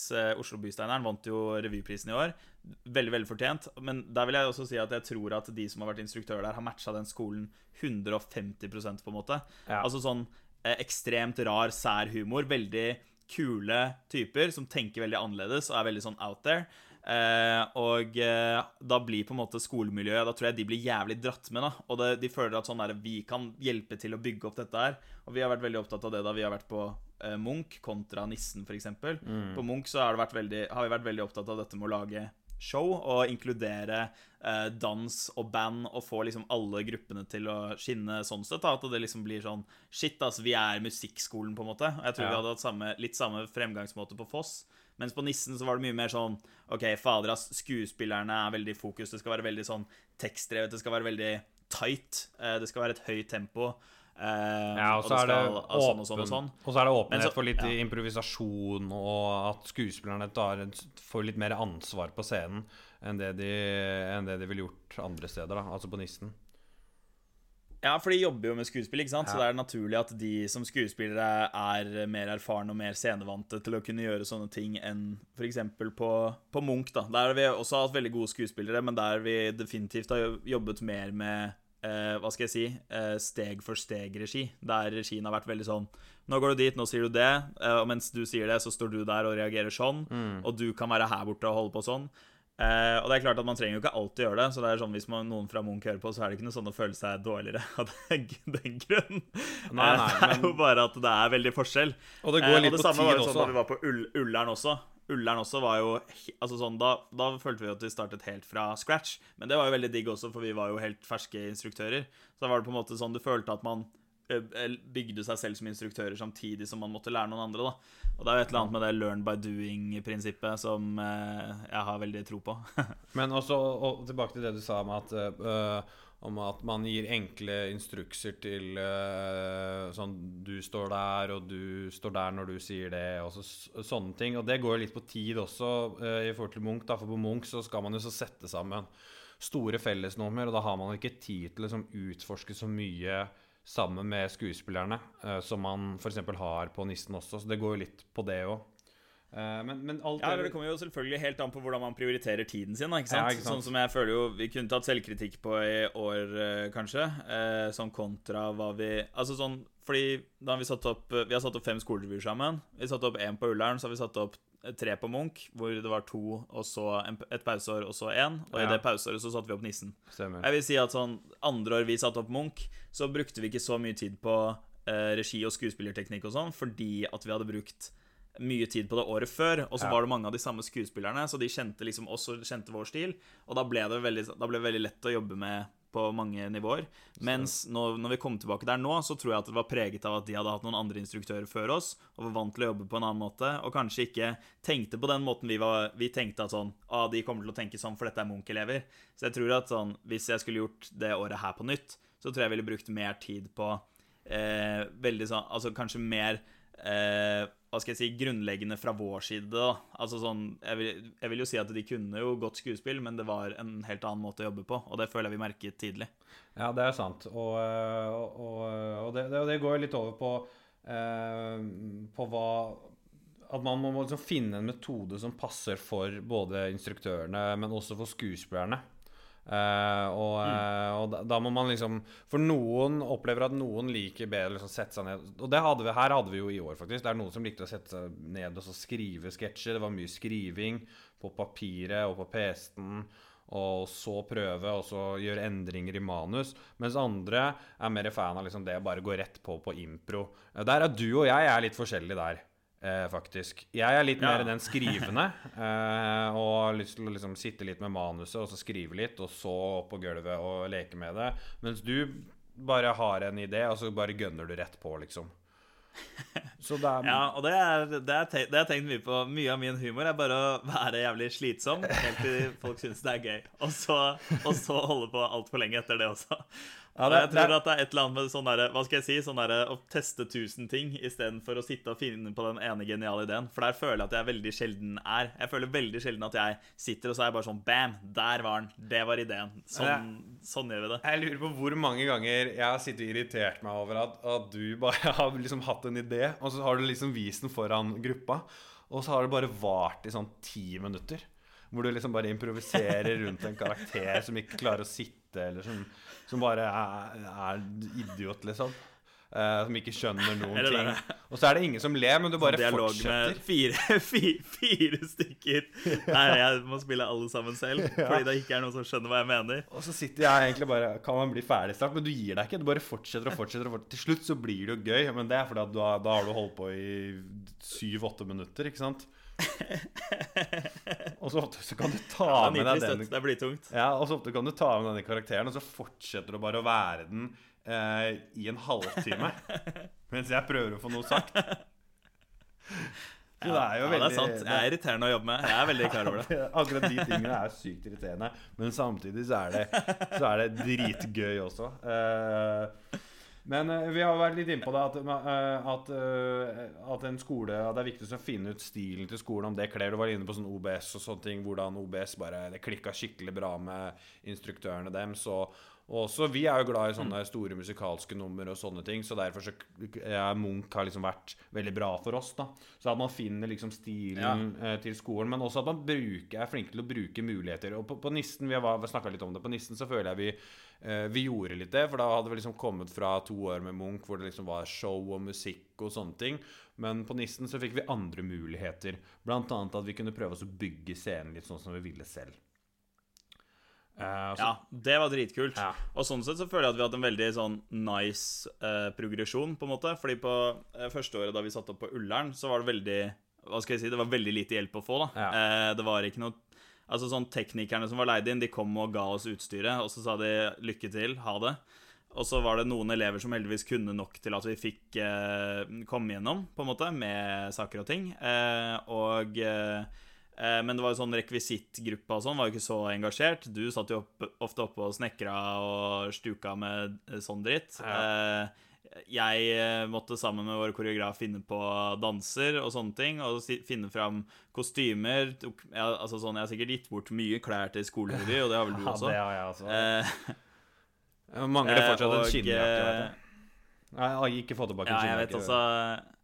Oslo Bysteineren, vant jo revyprisen i år. Veldig, veldig fortjent. Men der vil jeg også si at jeg tror at de som har vært instruktører der, har matcha den skolen 150% på en måte. Ja. Altså sånn eh, ekstremt rar, sær humor. Veldig kule typer som tenker veldig annerledes og er veldig sånn out there. Eh, og eh, da blir på en måte skolemiljøet Da tror jeg de blir jævlig dratt med. da Og det, de føler at sånn der, vi kan hjelpe til å bygge opp dette her. Og vi har vært veldig opptatt av det da vi har vært på eh, Munch kontra Nissen, f.eks. Mm. På Munch så har, det vært veldig, har vi vært veldig opptatt av dette med å lage show og inkludere eh, dans og band og få liksom alle gruppene til å skinne sånn sett. Da, at det liksom blir sånn Shit, altså, vi er musikkskolen, på en måte. Jeg tror Ja. vi hadde hatt samme, litt samme fremgangsmåte på Foss. Mens på Nissen så var det mye mer sånn OK, fader, ass, skuespillerne er veldig i fokus. Det skal være veldig sånn tekstdrevet. Det skal være veldig tight. Eh, det skal være et høyt tempo. Eh, Ja, og så er det skal- altså, sånn og sånn og sånn. og så er det åpenhet så- for litt ja. improvisasjon, og at skuespillerne tar, får litt mer ansvar på scenen enn det de, enn det de ville gjort andre steder, da, altså på Nissen. Ja, for de jobber jo med skuespill, ikke sant? så det er naturlig at de som skuespillere er mer erfarne og mer scenevante til å kunne gjøre sånne ting enn f.eks. På, på Munch. da. Der har vi også hatt veldig gode skuespillere, men der vi definitivt har jobbet mer med eh, hva skal jeg si eh, steg for steg-regi. Der regien har vært veldig sånn Nå går du dit, nå sier du det, eh, og mens du sier det, så står du der og reagerer sånn, og du kan være her borte og holde på sånn. Eh, og det er klart at Man trenger jo ikke alltid gjøre det. Så det er sånn Hvis man, noen fra Munch hører på, så er det ikke noe sånn å føle seg dårligere av den, grunn. Nei, nei, Eh, det er jo bare at det er veldig forskjell. Og det Eh, går litt og det på samme var tid jo sånn også. da vi var på Ull Ullern også. Ullern også var jo altså sånn, da, da følte vi at vi startet helt fra scratch. Men det var jo veldig digg også, for vi var jo helt ferske instruktører. Så da var det på en måte sånn du følte at man bygde seg selv som instruktører samtidig som man måtte lære noen andre. da. Og det er jo et eller annet med det learn by doing-prinsippet som jeg har veldig tro på. Men også og tilbake til det du sa om at, øh, om at man gir enkle instrukser til øh, sånn Du står der, og du står der når du sier det, og så, sånne ting. Og det går jo litt på tid også øh, i forhold til Munch. Da, for på Munch så skal man jo så sette sammen store fellesnummer, og da har man ikke tid til å liksom, utforske så mye sammen med skuespillerne, øh, som man f.eks. har på Nissen også. Så det går jo litt på det òg. Men, men alt Ja, eller Det kommer jo selvfølgelig helt an på hvordan man prioriterer tiden sin. ikke sant? Ja, ikke sant? Sånn som jeg føler jo Vi kunne tatt selvkritikk på i år, eh, kanskje. Eh, sånn kontra hva vi Altså sånn Fordi da har vi satt opp Vi har satt opp fem skolerevyer sammen. Vi satte opp én på Ullern, så har vi satt opp eh, tre på Munch, hvor det var to, og så et pauseår, og så én. Og i det pauseåret så satte vi opp Nissen. Stemmer. Jeg vil si at sånn andre år vi satte opp Munch, så brukte vi ikke så mye tid på eh, regi og skuespillerteknikk og sånn, fordi at vi hadde brukt mye tid på det året før, og så Ja. var det mange av de samme skuespillerne, så de kjente liksom og kjente vår stil, og da ble det veldig, ble det veldig lett å jobbe med på mange nivåer. Mens nå, når vi kom tilbake der nå, så tror jeg at det var preget av at de hadde hatt noen andre instruktører før oss, og var vant til å jobbe på en annen måte, og kanskje ikke tenkte på den måten vi var Vi tenkte at sånn ah, de kommer til å tenke sånn, for dette er Munch-elever. Så jeg tror at sånn Hvis jeg skulle gjort det året her på nytt, så tror jeg jeg ville brukt mer tid på eh, veldig sånn Altså kanskje mer eh, hva skal jeg si, grunnleggende fra vår side. da. Altså sånn, jeg vil, jeg vil jo si at de kunne jo godt skuespill, men det var en helt annen måte å jobbe på, og det føler jeg vi merket tidlig. Ja, det er sant. Og, øh, og, og, det, det, går litt over på, eh, på hva At man må liksom finne en metode som passer for både instruktørene, men også for skuespillerne. Eh, og, mm. og da, da må man liksom For noen opplever at noen liker bedre å liksom sette seg ned Og det hadde vi, her hadde vi jo i år, faktisk. Det er noen som likte å sette seg ned og så skrive sketsjer. Det var mye skriving på papiret og på PC-en. Og så prøve og så gjøre endringer i manus. Mens andre er mer fan av liksom det å bare gå rett på på impro. Eh, Der er du og jeg er litt forskjellige der, eh, faktisk. Jeg er litt Ja. mer den skrivende. Eh, og har lyst til å liksom sitte litt med manuset og så skrive litt, og så opp på gulvet og leke med det. Mens du bare har en idé, og så bare gønner du rett på, liksom. Er Ja, og det det det har jeg tenkt mye på. Mye av min humor er bare å være jævlig slitsom helt til folk syns det er gøy. Og så, og så holde på altfor lenge etter det også. Ja, det- jeg tror det- at det er et eller annet med sånn der, Hva skal jeg si? Sånn der, å teste tusen ting istedenfor å sitte og finne på den ene geniale ideen. For der føler jeg at jeg veldig sjelden er. Jeg føler veldig sjelden at jeg sitter og så er jeg bare sånn Bam! Der var den. Det var ideen. Sånn, sånn gjør vi det. Jeg lurer på hvor mange ganger jeg har sittet og irritert meg over at, at du bare har liksom hatt en idé, og så har du liksom vist den foran gruppa, og så har det bare vart i sånn ti minutter. Hvor du liksom bare improviserer rundt en karakter som ikke klarer å sitte, eller som, som bare er, er idiot, liksom. Uh, som ikke skjønner noen det ting. det Og så er det ingen som ler, men du bare Dialog fortsetter. med fire, fire, fire stykker. Nei, jeg må spille alle sammen selv, fordi det ikke er noen som skjønner hva jeg mener. Og så sitter jeg egentlig bare Kan man bli ferdig snart? Men du gir deg ikke. Du bare fortsetter og fortsetter. og fortsetter. Til slutt så blir det jo gøy, men det er fordi har, da har du holdt på i syv-åtte minutter, ikke sant? Og så ofte så kan du ta Ja, med deg den det blir tungt. Ja, og så ofte kan du ta med denne karakteren, og så fortsetter du bare å være den eh, i en halvtime. mens jeg prøver å få noe sagt. Så det er jo ja, veldig det er sant. Jeg er irriterende å jobbe med. Jeg er veldig klar over det. Akkurat de tingene er sykt irriterende, men samtidig så er det, så er det dritgøy også. Eh, men uh, vi har vært litt inne på det at, uh, at, uh, at en skole at Det er viktig å finne ut stilen til skolen, om det kler. Du var inne på sånn OBS og sånne ting, hvordan OBS bare Det klikka skikkelig bra med instruktørene deres. Og, og også, vi er jo glad i sånne store musikalske nummer og sånne ting, så derfor så ja, Munch har liksom vært veldig bra for oss. da Så at man finner liksom stilen eh, til skolen, men også at man bruker, er flink til å bruke muligheter. Og på, på Nissen, vi har snakka litt om det, på Nissen så føler jeg vi eh, vi gjorde litt det, for da hadde vi liksom kommet fra to år med Munch hvor det liksom var show og musikk og sånne ting. Men på Nissen så fikk vi andre muligheter. Blant annet at vi kunne prøve oss å bygge scenen litt sånn som vi ville selv. Eh, så, Ja, det var dritkult. Ja. Og sånn sett så føler jeg at vi har hatt en veldig sånn nice eh, progresjon, på en måte. Fordi på eh, første året da vi satte opp på Ullern, så var det veldig Hva skal jeg si, det var veldig lite hjelp å få, da. Ja. Eh, det var ikke noe Altså sånn Teknikerne som var leid inn, de kom og ga oss utstyret, og så sa de lykke til, ha det. Og så var det noen elever som heldigvis kunne nok til at vi fikk komme gjennom, på en måte, med saker og ting. Eh, og Men det var jo sånn rekvisittgruppa og sånn var jo ikke så engasjert. Du satt jo opp, ofte oppe og snekra og stuka med eh, sånn dritt. Ja. jeg eh, måtte sammen med vår koreograf finne på danser og sånne ting, og finne fram kostymer. Tok, ja, altså sånn, jeg har sikkert gitt bort mye klær til skolerevy, og det har vel du også. Ja, det har jeg også. Eh, Jeg mangler fortsatt en og, skinnjakke. eh, vet du. Nei, jeg har ikke fått tilbake Ja, en jeg vet skinnjakke. også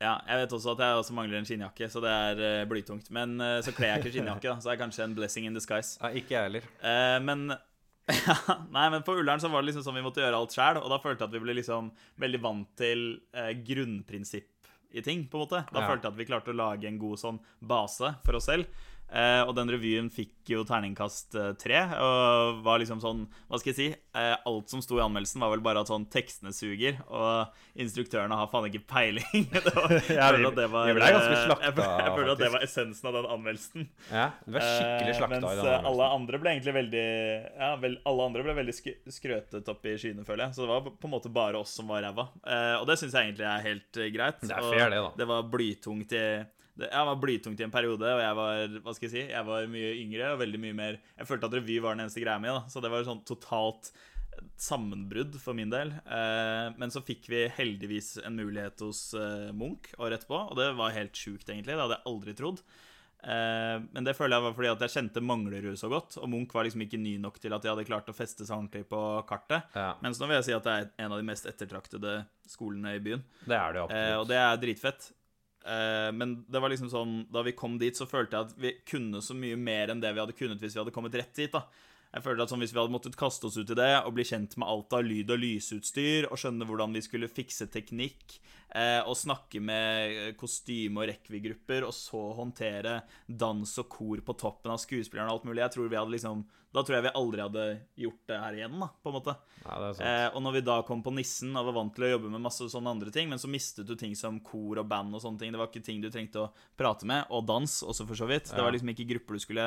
Ja, jeg vet også at jeg også mangler en skinnjakke, så det er uh, blytungt. Men uh, så kler jeg ikke skinnjakke, da, så det er kanskje en blessing in disguise. Ja, ikke jeg heller. Uh, men ja, Nei, men på Ullern så var det liksom sånn vi måtte gjøre alt sjæl, og da følte jeg at vi ble liksom veldig vant til grunnprinsipp i ting, på en måte. Da Ja. følte jeg at vi klarte å lage en god sånn base for oss selv. Eh, og den revyen fikk jo terningkast eh, tre, og var liksom sånn Hva skal jeg si? Eh, alt som sto i anmeldelsen, var vel bare at sånn tekstene suger, og instruktørene har faen ikke peiling. det var, jeg føler at det var ble eh, slakta, Jeg, jeg føler at det var essensen av den anmeldelsen. Ja, du var skikkelig Eh, slakta i mens den eh, alle andre ble egentlig veldig Ja, vel, alle andre ble veldig sk skrøtet opp i skyene, føler jeg. Så det var på en måte bare oss som var ræva. Eh, og det syns jeg egentlig er helt greit. Det er fair, det, da. Det var blytungt i jeg var blytungt i en periode, og jeg var hva skal jeg si, jeg var mye yngre og veldig mye mer Jeg følte at revy var den eneste greia mi, da. Så det var sånn totalt sammenbrudd for min del. Eh, men så fikk vi heldigvis en mulighet hos eh, Munch året etterpå, og det var helt sjukt, egentlig. Det hadde jeg aldri trodd. Eh, men det føler jeg var fordi at jeg kjente Manglerud så godt, og Munch var liksom ikke ny nok til at de hadde klart å feste seg ordentlig på kartet. Ja, Mens nå vil jeg si at det er en av de mest ettertraktede skolene i byen. det er det og det er dritfett. Eh, men det var liksom sånn da vi kom dit, så følte jeg at vi kunne så mye mer enn det vi hadde kunnet hvis vi hadde kommet rett dit. da Jeg føler at sånn Hvis vi hadde måttet kaste oss ut i det og bli kjent med alt av lyd- og lysutstyr, og skjønne hvordan vi skulle fikse teknikk, eh, og snakke med kostyme- og rekvigrupper, og så håndtere dans og kor på toppen av skuespillerne og alt mulig Jeg tror vi hadde liksom Da tror jeg vi aldri hadde gjort det her igjen, da, på en måte. Ja. Eh, og når vi da kom på Nissen og var vant til å jobbe med masse sånne andre ting, men så mistet du ting som kor og band og sånne ting. Det var ikke ting du trengte å prate med, og dans også, for så vidt. Det var liksom ikke grupper du skulle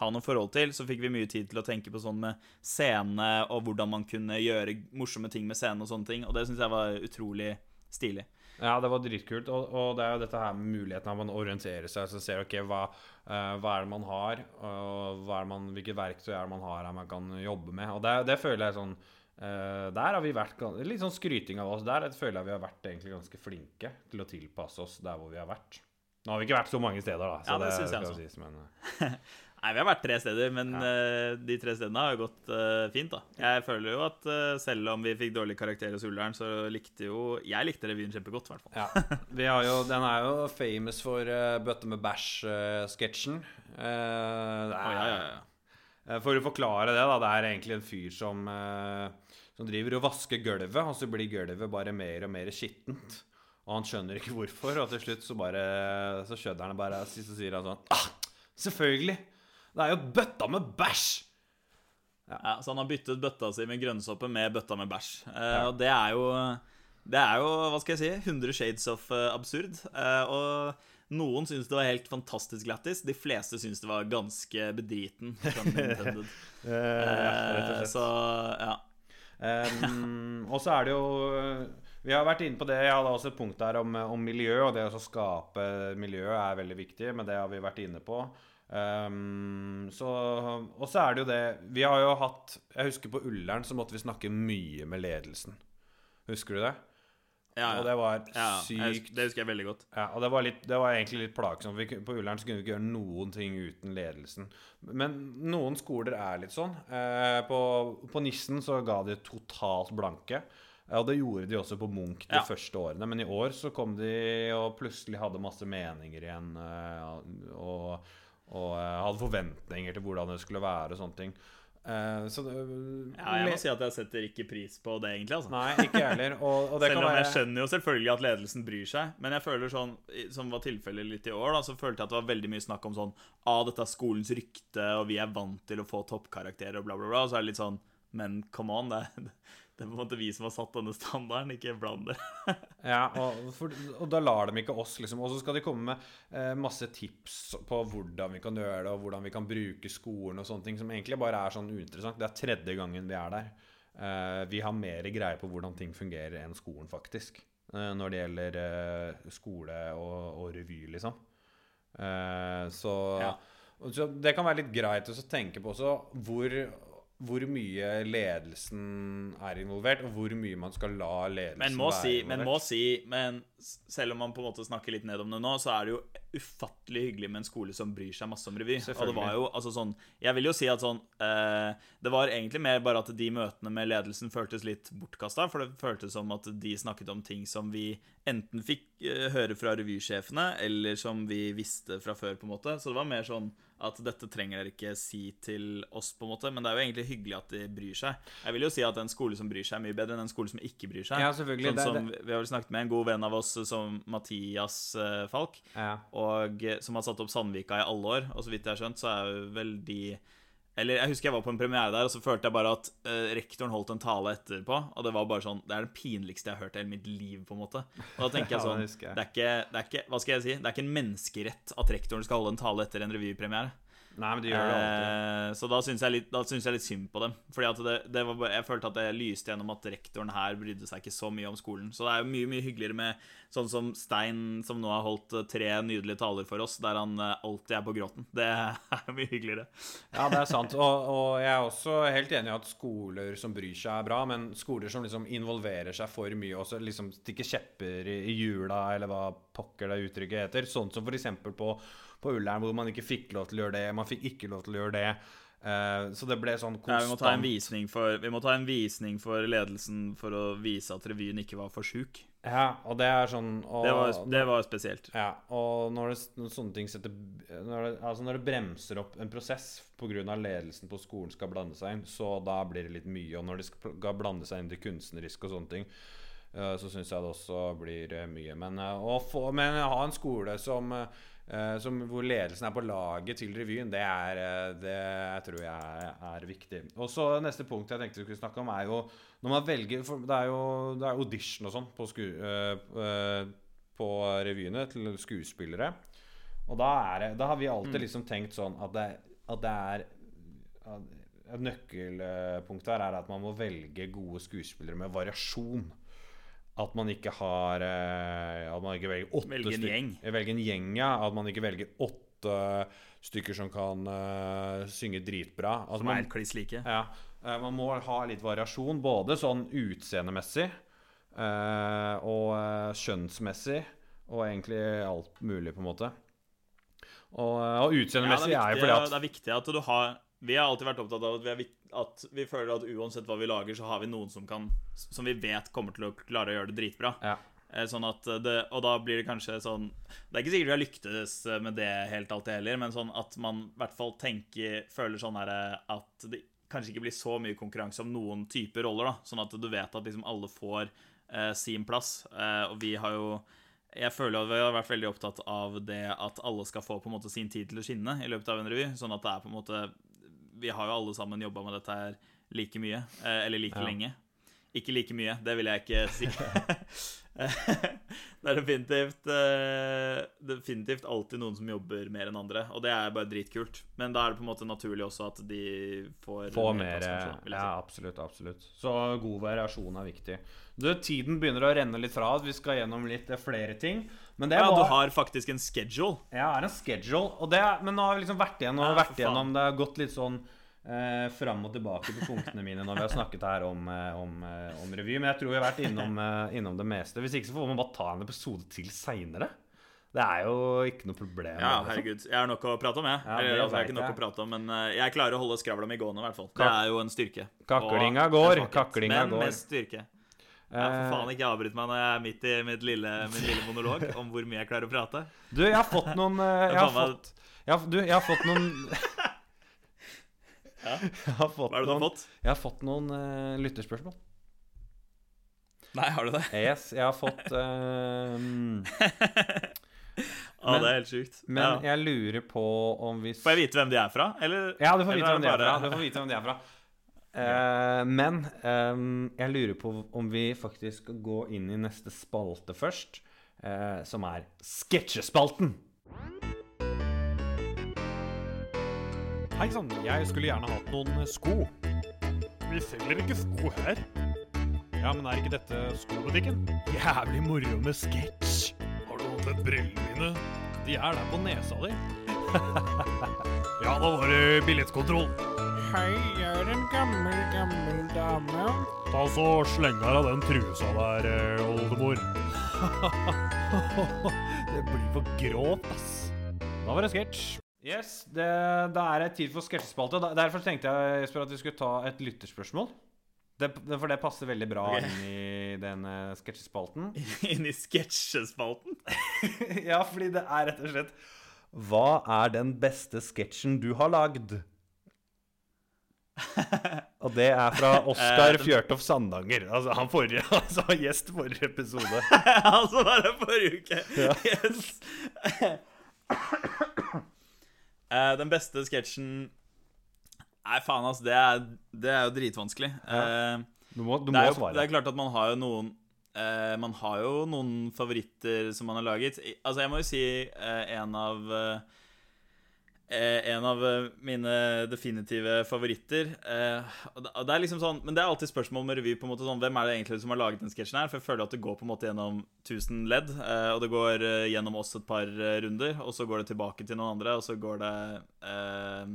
ha noe forhold til. Så fikk vi mye tid til å tenke på sånn med scene, og hvordan man kunne gjøre morsomme ting med scene og sånne ting. Og det syns jeg var utrolig stilig. Ja, det var dritkult. Og, og det er jo dette her med muligheten av å orientere seg. Så ser ok, hva, uh, hva er det man har, og hva er det man, hvilke verktøy er det man har her man kan jobbe med. Og det, det føler jeg sånn uh, Der har vi vært Litt sånn skryting av oss. Der føler jeg vi har vært egentlig ganske flinke til å tilpasse oss der hvor vi har vært. Nå har vi ikke vært så mange steder, da. Så Ja, det synes jeg også. sies, men, eh, Nei, vi har vært tre steder, men Ja. uh, de tre stedene har jo gått uh, fint, da. Jeg føler jo at uh, selv om vi fikk dårlig karakter hos Ullern, så likte jo Jeg likte revyen kjempegodt, i hvert fall. Ja. Vi har jo, den er jo famous for uh, bøtte med bæsj-sketsjen. Å, ja, ja, ja. Eh, For å forklare det, da. Det er egentlig en fyr som, som driver og vasker gulvet, og så blir gulvet bare mer og mer skittent. Og han skjønner ikke hvorfor, og til slutt så bare Så skjønner han bare, så sier han sånn ah, Selvfølgelig! Det er jo bøtta med bæsj! Ja, så han har byttet bøtta si med grønnsåpe med bøtta med bæsj. Eh, Ja. Og det er jo Det er jo, hva skal jeg si, 100 shades of eh, absurd. Eh, og noen syns det var helt fantastisk lættis. De fleste syns det var ganske bedriten. intended. Eh, så ja. Um, og så er det jo Vi har vært inne på det. Jeg hadde også et punkt der om, om miljø, og det å skape miljø er veldig viktig, men det har vi vært inne på. Um, så, og så er det jo det Vi har jo hatt Jeg husker på Ullern så måtte vi snakke mye med ledelsen. Husker du det? ja, Og det var ja husker, det husker jeg veldig godt. ja, og det var, litt, det var egentlig litt plagsomt. Vi, på Ullern så kunne vi ikke gjøre noen ting uten ledelsen. Men noen skoler er litt sånn. Eh, på, på Nissen så ga de totalt blanke. Ja, Og det gjorde de også på Munch de Ja. første årene. Men i år så kom de og plutselig hadde masse meninger igjen. eh, og, og eh, hadde forventninger til hvordan det skulle være og sånne ting. Uh, så uh, Ja, jeg må si at jeg setter ikke pris på det, egentlig. altså Nei, ikke heller. Og, og det Selv om være jeg skjønner jo selvfølgelig at ledelsen bryr seg. Men jeg føler sånn, som var tilfellet litt i år, da, så følte jeg at det var veldig mye snakk om sånn Ah, dette er skolens rykte, og vi er vant til å få toppkarakterer, og bla, bla, bla. Og så er det litt sånn Men come on, det det er på en måte vi som har satt denne standarden, ikke bland det. Ja, og, for, og da lar de ikke oss, liksom. Og så skal de komme med eh, masse tips på hvordan vi kan gjøre det, og hvordan vi kan bruke skolen og sånne ting, som egentlig bare er sånn uinteressant. Det er tredje gangen vi er der. Eh, vi har mer greie på hvordan ting fungerer enn skolen, faktisk. Eh, når det gjelder eh, skole og, og revy, liksom. Eh, så, Ja. så det kan være litt greit å tenke på også hvor hvor mye ledelsen er involvert, og hvor mye man skal la ledelsen Men må være si, involvert. men må si Men selv om man på en måte snakker litt ned om det nå, så er det jo ufattelig hyggelig med en skole som bryr seg masse om revy. Og det var jo altså sånn Jeg vil jo si at sånn eh, Det var egentlig mer bare at de møtene med ledelsen føltes litt bortkasta, for det føltes som at de snakket om ting som vi enten fikk eh, høre fra revysjefene, eller som vi visste fra før, på en måte. Så det var mer sånn at dette trenger dere ikke si til oss, på en måte. Men det er jo egentlig hyggelig at de bryr seg. Jeg vil jo si at en skole som bryr seg, er mye bedre enn en skole som ikke bryr seg. Ja, selvfølgelig. Sånn Det- som Vi har vel snakket med en god venn av oss som Mathias eh, Falk, Ja. og eh, som har satt opp Sandvika i alle år. Og så vidt jeg har skjønt, så er vel de Eller jeg husker jeg var på en premiere der, og så følte jeg bare at uh, rektoren holdt en tale etterpå, og det var bare sånn Det er det pinligste jeg har hørt i hele mitt liv, på en måte. Og da tenker jeg Ja, sånn det jeg. det er, ikke, det er ikke Hva skal jeg si? Det er ikke en menneskerett at rektoren skal holde en tale etter en revypremiere. Nei, men de gjør det alltid. Eh, så da syns jeg, jeg litt synd på dem. Fordi at det, det var Jeg følte at det lyste gjennom at rektoren her brydde seg ikke så mye om skolen. Så det er jo mye mye hyggeligere med sånn som Stein, som nå har holdt eh, tre nydelige taler for oss, der han eh, alltid er på gråten. Det er mye hyggeligere. Ja, det er sant. Og, og jeg er også helt enig i at skoler som bryr seg, er bra. Men skoler som liksom involverer seg for mye og så liksom stikker kjepper i, i hjula, eller hva pokker det uttrykket heter, sånn som f.eks. på, på Ullern, hvor man ikke fikk lov til å gjøre det, man fikk ikke lov til å gjøre det. Eh, så det ble sånn Ja, vi, må ta en visning for, vi må ta en visning for ledelsen for å vise at revyen ikke var for sjuk. Ja, og det er sånn og, Det var, det var spesielt. Ja, og når, det, når sånne ting setter når det, Altså når det bremser opp en prosess pga. ledelsen på skolen skal blande seg inn, så da blir det litt mye. Og når de skal blande seg inn til kunstnerisk og sånne ting, eh, så syns jeg det også blir eh, mye. Men å få Men ha en skole som, eh, som hvor ledelsen er på laget til revyen, det, er, eh, det tror jeg er, viktig. Og så Neste punkt jeg tenkte vi skulle snakke om, er jo når man velger Det er jo det er audition og sånn på, eh, eh, på revyene til skuespillere. Og da, er det, da har vi alltid liksom tenkt sånn at det, at det er at Et nøkkelpunkt her er at man må velge gode skuespillere med variasjon. At man ikke har eh, At man ikke velger åtte Velge en gjeng. Velge en gjeng, ja. At man ikke velger åtte stykker som kan uh, synge dritbra. Altså, Som er kliss like. ja, uh, man må ha litt variasjon, både sånn utseendemessig uh, og eh, skjønnsmessig, og egentlig alt mulig, på en måte. Og, eh, og utseendemessig ja, er, er jo fordi at det er viktig at du har Vi har alltid vært opptatt av at vi, er, at vi føler at uansett hva vi lager, så har vi noen som kan Som vi vet kommer til å klare å gjøre det dritbra. ja, Eh, Sånn at det, og da blir det kanskje sånn Det er ikke sikkert vi har lyktes med det helt alltid heller, men sånn at man i hvert fall tenker Føler sånn her at det kanskje ikke blir så mye konkurranse om noen typer roller, da. Sånn at du vet at liksom alle får eh, sin plass. Eh, og vi har jo jeg føler at vi har vært veldig opptatt av det at alle skal få på en måte sin tid til å skinne i løpet av en revy. Sånn at det er på en måte Vi har jo alle sammen jobba med dette her like mye. eh, Eller like Ja. lenge. Ikke like mye, det vil jeg ikke si. det er definitivt eh, Definitivt alltid noen som jobber mer enn andre, og det er bare dritkult. Men da er det på en måte naturlig også at de får få mer plass, kanskje, Ja, absolutt. absolutt Så god variasjon er viktig. Du, Tiden begynner å renne litt fra oss. Vi skal gjennom litt flere ting. Men det Ja, var du har faktisk en schedule. Ja, jeg har en schedule. Det men nå har vi liksom vært igjennom, Ja, vært igjennom Det har gått litt sånn eh, fram og tilbake på punktene mine når vi har snakket her om, eh, om, eh, om revy. Men jeg tror vi har vært innom, eh, innom det meste. Hvis ikke så får man bare ta en episode til seinere. Det er jo ikke noe problem. Ja, liksom. herregud. Jeg har nok å prate om, jeg. Ja, Eller, altså, jeg har ikke nok jeg. å prate om, men jeg klarer å holde skravla mi gående, i hvert fall. Det er jo en styrke. Kaklinga går, kaklinga men går. mest styrke. Ja, for Eh, faen ikke avbryt meg når jeg er midt i mitt lille, min lille monolog om hvor mye jeg klarer å prate. Du, jeg har fått noen eh, Jeg har fått jeg har, Du, jeg har fått noen Ja. Har Hva er det du har fått? jeg har fått noen uh, lytterspørsmål. Nei, har du det? Yes, jeg har fått uh, men, Å, det er helt sjukt. Men ja. jeg lurer på om vi Får jeg vite hvem de er fra? Eller? Ja, du får vite hvem de er fra. Du får vite hvem de er fra. Eh, men eh, jeg lurer på om vi faktisk skal gå inn i neste spalte først, eh, som er sketsjespalten. Hei sann, jeg skulle gjerne hatt noen sko. Vi selger ikke sko her. Ja, men er ikke dette skobutikken? Jævlig moro med sketsj. Har du lånt brillene mine? De er der på nesa di. ja, da var det billettkontroll. Hei, jeg er en gammel, gammel dame. Ta så Sleng av den trusa der, eh, oldemor. det blir for grovt, ass. Da var det sketsj. Yes, det, det er tid for sketsjespalte. Derfor tenkte jeg Jesper, at vi skulle ta et lytterspørsmål. Det, det- for det passer veldig bra okay. inn i den uh, sketsjespalten. Inn i sketsjespalten. ja, fordi det er rett og slett Hva er den beste sketsjen du har lagd? Og det er fra Oskar Fjørtoft Sandanger. Altså han forrige, altså gjest forrige episode. altså var her forrige uke. Yes. Eh, den beste sketsjen Nei, faen, altså. Det er, det er jo dritvanskelig. Ja. Du må, du det, er jo, svare. det er klart at man har jo noen uh, Man har jo noen favoritter som man har laget. Altså, jeg må jo si uh, en av eh, eh, En av eh, mine definitive favoritter. Eh, det- er liksom sånn Men det er alltid spørsmål med revy. på en måte sånn Hvem er det egentlig som har laget den sketsjen her? For jeg føler at det går på en måte gjennom 1000 ledd. eh, og det går eh, gjennom oss et par eh, runder, og så går det tilbake til noen andre, og så går det eh,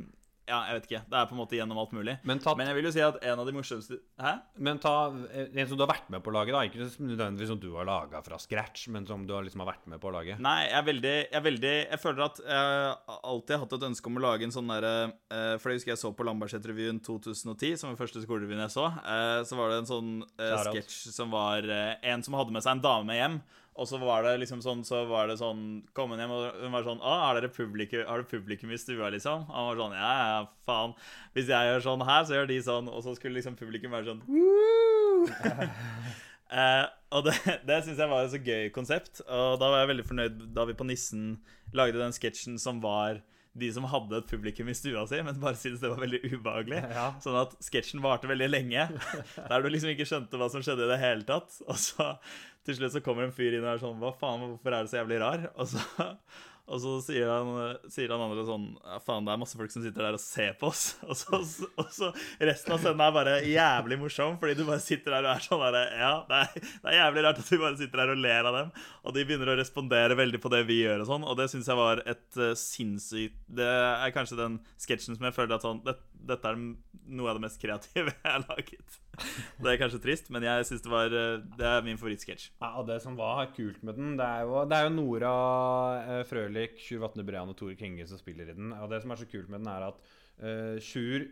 Ja, jeg vet ikke. Det er på en måte gjennom alt mulig. Men tatt, Men jeg vil jo si at en av de morsomste Hæ? men ta en som du har vært med på å lage, da. Ikke nødvendigvis som du har laga fra scratch, men som du liksom har vært med på å lage. Nei, jeg er veldig Jeg, er veldig, jeg føler at jeg alltid har hatt et ønske om å lage en sånn derre eh, For jeg husker jeg så på Lambertseter-revyen 2010, som var første skolerevyen jeg så. eh, Så var det en sånn eh, sketsj som var eh, en som hadde med seg en dame hjem. Og så var det liksom sånn Så var det sånn Kom hun hjem, og hun var sånn Å, er dere publikum, har dere publikum i stua, liksom? Og han var sånn Ja, ja, faen. Hvis jeg gjør sånn her, så gjør de sånn. Og så skulle liksom publikum være sånn! Eh, og det, det syns jeg var et så gøy konsept. Og da var jeg veldig fornøyd da vi på Nissen lagde den sketsjen som var de som hadde et publikum i stua si, men bare syntes det var veldig ubehagelig. Ja. Sånn at sketsjen varte veldig lenge, der du liksom ikke skjønte hva som skjedde i det hele tatt. Og så til slutt så kommer en fyr inn og er sånn Hva faen, hvorfor er det så jævlig rar? Og så, og så sier, han, sier han andre sånn Ja, faen, det er masse folk som sitter der og ser på oss. Og så, og så resten av scenen er bare jævlig morsom, fordi du bare sitter der og er sånn der Ja, det er, det er jævlig rart at du bare sitter der og ler av dem. Og de begynner å respondere veldig på det vi gjør og sånn, og det syns jeg var et uh, sinnssykt Det er kanskje den sketsjen som jeg føler at sånn det, Dette er noe av det mest kreative jeg har laget. Det er kanskje trist, men jeg synes det var eh, Det er min favorittsketsj. Ja, og Det som var kult med den, det er jo, det er jo Nora Frølik, Frølich, Sjur Vatne Brean og Tore Kenge som spiller i den. Og det som er så kult med den, er at uh, Sjur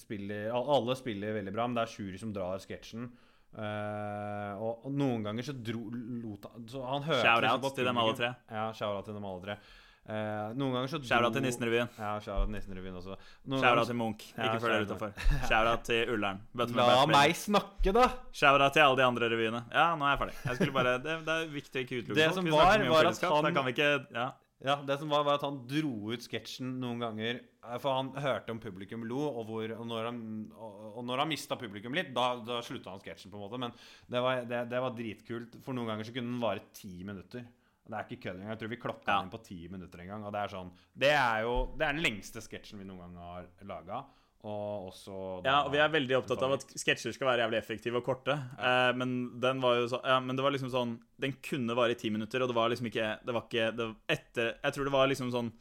spiller Alle spiller veldig bra, men det er Sjur som drar sketsjen. Uh, og, og noen ganger så dro lot han så han hørte Shout liksom til dem alle tre. Ja, shout out til dem alle tre. Eh, noen ganger så Skjæra til Nissen-revyen. Ja, skjæra til Nissen-revyen også. Out til Munch. Ja, Ikke følg dere utafor. Skjæra til Ullern. La meg snakke, da! Skjæra til alle de andre revyene. Ja, nå er jeg ferdig. Jeg skulle bare, det, det er viktig å ikke utelukke Det som var, var at han- ikke Ja. Ja, det som var, var at han dro ut sketsjen noen ganger. eh, For han hørte om publikum lo, og, hvor, og når han, og, mista publikum litt, da, da slutta han sketsjen, på en måte. Men det var, det, det var dritkult, for noen ganger så kunne den vare ti minutter. Det er ikke kødd engang. Jeg tror vi klokka Ja. inn på ti minutter en gang. Og det er sånn Det er jo Det er den lengste sketsjen vi noen gang har laga. Og også Ja, og vi er veldig opptatt av at sketsjer skal være jævlig effektive og korte. Eh, men den var jo så Ja, men det var liksom sånn Den kunne vare i ti minutter, og det var liksom ikke Det var ikke det, Etter Jeg tror det var liksom sånn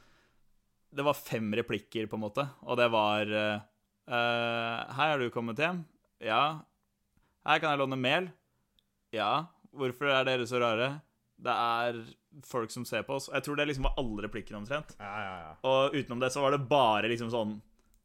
Det var fem replikker, på en måte, og det var eh, eh, Hei, har du kommet hjem? Ja. Her kan jeg låne mel? Ja. Hvorfor er dere så rare? Det er folk som ser på oss. Jeg tror det liksom var alle replikkene omtrent. Ja, ja, ja. Og utenom det så var det bare liksom sånn